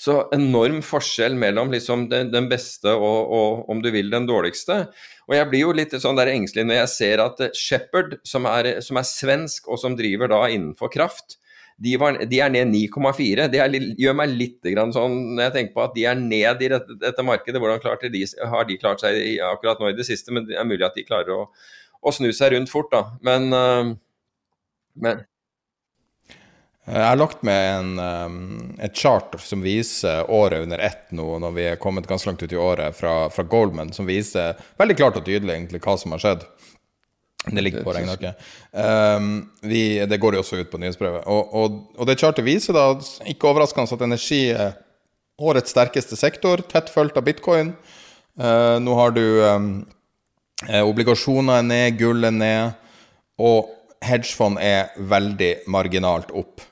Så enorm forskjell mellom liksom den, den, beste og, og, om du vil, den dårligste. Og jeg blir jo litt sånn der engstelig når jeg ser at Shepherd, som er, som er svensk og som driver da innenfor kraft, de, var, de, er ned 9,4. Det gjør meg litt sånn når jeg tenker på at de er ned i dette, dette markedet. Hvordan de, har de klart seg akkurat nå i det siste? Men det er mulig at de klarer å, å snu seg rundt fort, da. Men uh, men jeg har lagt med en, um, et charter som viser året under ett nå, når vi er kommet ganske langt ut i året, fra, fra Goldman, som viser veldig klart og tydelig egentlig hva som har skjedd. Det ligger på regnearket. Um, det går jo også ut på nyhetsbrevet. Og, og, og det chartet viser da, ikke overraskende, at energi er årets sterkeste sektor, tett fulgt av bitcoin. Uh, nå har du um, obligasjoner er ned, gull er ned. Og hedgefond er veldig marginalt opp.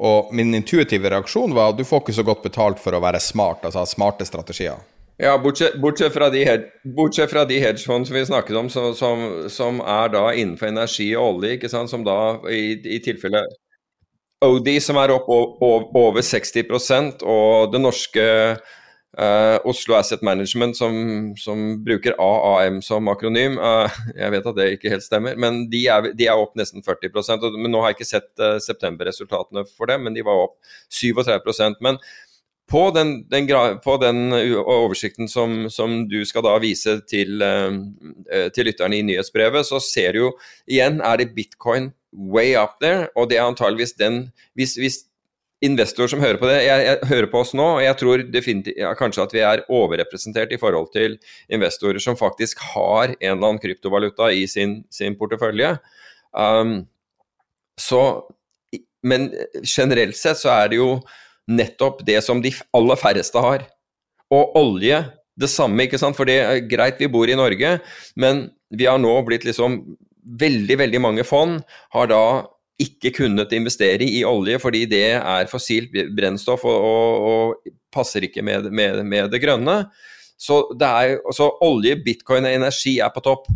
Og min intuitive reaksjon var at du får ikke så godt betalt for å være smart, altså ha smarte strategier. Ja, bortsett, bortsett, fra de, de hedgefond som vi snakket om, som, som, som, er da innenfor energi og olje, ikke sant, som da i, i tilfelle OD som er opp over 60% og det norske Uh, Oslo Asset Management, som, som, bruker AAM som akronym, uh, jeg vet at det ikke helt stemmer, men de er, de er opp nesten 40 og, men Nå har jeg ikke sett uh, septemberresultatene for dem, men de var opp 37% Men på den, den, på den oversikten som, som, du skal da vise til, til lytterne i nyhetsbrevet, så ser du jo igjen er det bitcoin way up there, og det er antageligvis den hvis, hvis investor som hører på det, jeg, jeg, hører på oss nå, og jeg tror ja, kanskje at vi er overrepresentert i forhold til investorer som faktisk har en eller annen kryptovaluta i sin, sin portefølje. Um, så, men generelt sett så er det jo nettopp det som de aller færreste har. Og olje, det samme, ikke sant. For det er greit, vi bor i Norge, men vi har nå blitt liksom Veldig, veldig mange fond har da ikke kunnet investere i olje fordi det er fossilt brennstoff og, og, og passer ikke med, med, med, det grønne. Så, det er, så olje, bitcoin og energi er på topp.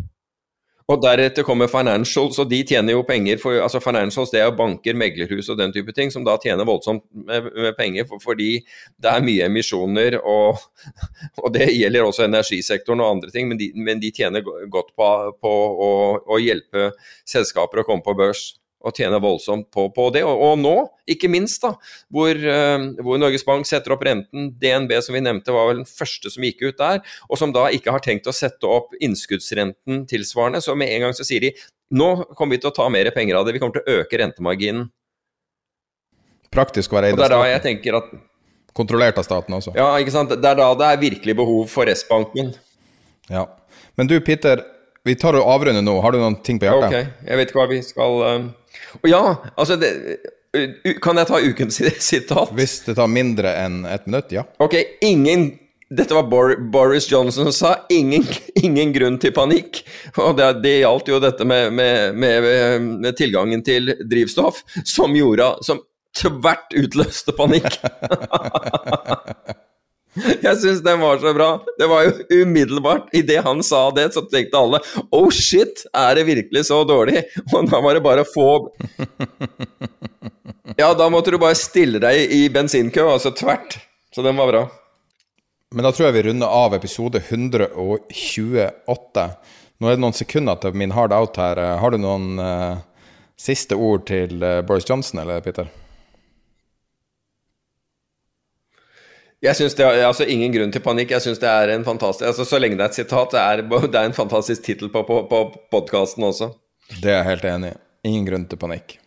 Og deretter kommer financials, og de tjener jo penger for altså Financials det er jo banker, meglerhus og den type ting, som da tjener voldsomt med, med penger for, fordi det er mye emisjoner, og, og, det gjelder også energisektoren og andre ting, men de, men de tjener godt på, på å, å hjelpe selskaper å komme på børs og tjener voldsomt på, på det. Og, og, nå, ikke minst, da, hvor, uh, hvor, Norges Bank setter opp renten. DNB, som vi nevnte, var vel den første som gikk ut der, og som da ikke har tenkt å sette opp innskuddsrenten tilsvarende. Så med en gang så sier de nå kommer vi til å ta mer penger av det, vi kommer til å øke rentemarginen. Praktisk å være eid av staten. Jeg tenker at Kontrollert av staten også. Ja, ikke sant. Det er da det er virkelig behov for S-banken. Ja. Men du, Peter, vi tar og avrunder nå. Har du noen ting på hjertet? Ok, jeg vet ikke hva vi skal um... Å ja, altså det, Kan jeg ta ukens sitat? Hvis det tar mindre enn ett minutt, ja. Ok, ingen Dette var Bor Boris Johnson som sa ingen, ingen grunn til panikk. Og det, det gjaldt jo dette med, med, med, med tilgangen til drivstoff, som gjorde Som tvert utløste panikk. Jeg syns den var så bra. Det var jo umiddelbart. Idet han sa det, så tenkte alle Oh shit, er det virkelig så dårlig? Og da var det bare å få Ja, da måtte du bare stille deg i bensinkø, altså tvert. Så den var bra. Men da tror jeg vi runder av episode 128. Nå er det noen sekunder til min hard out her. Har du noen uh, siste ord til eh, Boris Johnson, eller Peter? Jeg synes det er altså ingen grunn til panikk. Jeg synes det er en fantastisk altså Så lenge det er et sitat, det er, det er en fantastisk tittel på, på, på podkasten også. Det er jeg helt enig i. Ingen grunn til panikk.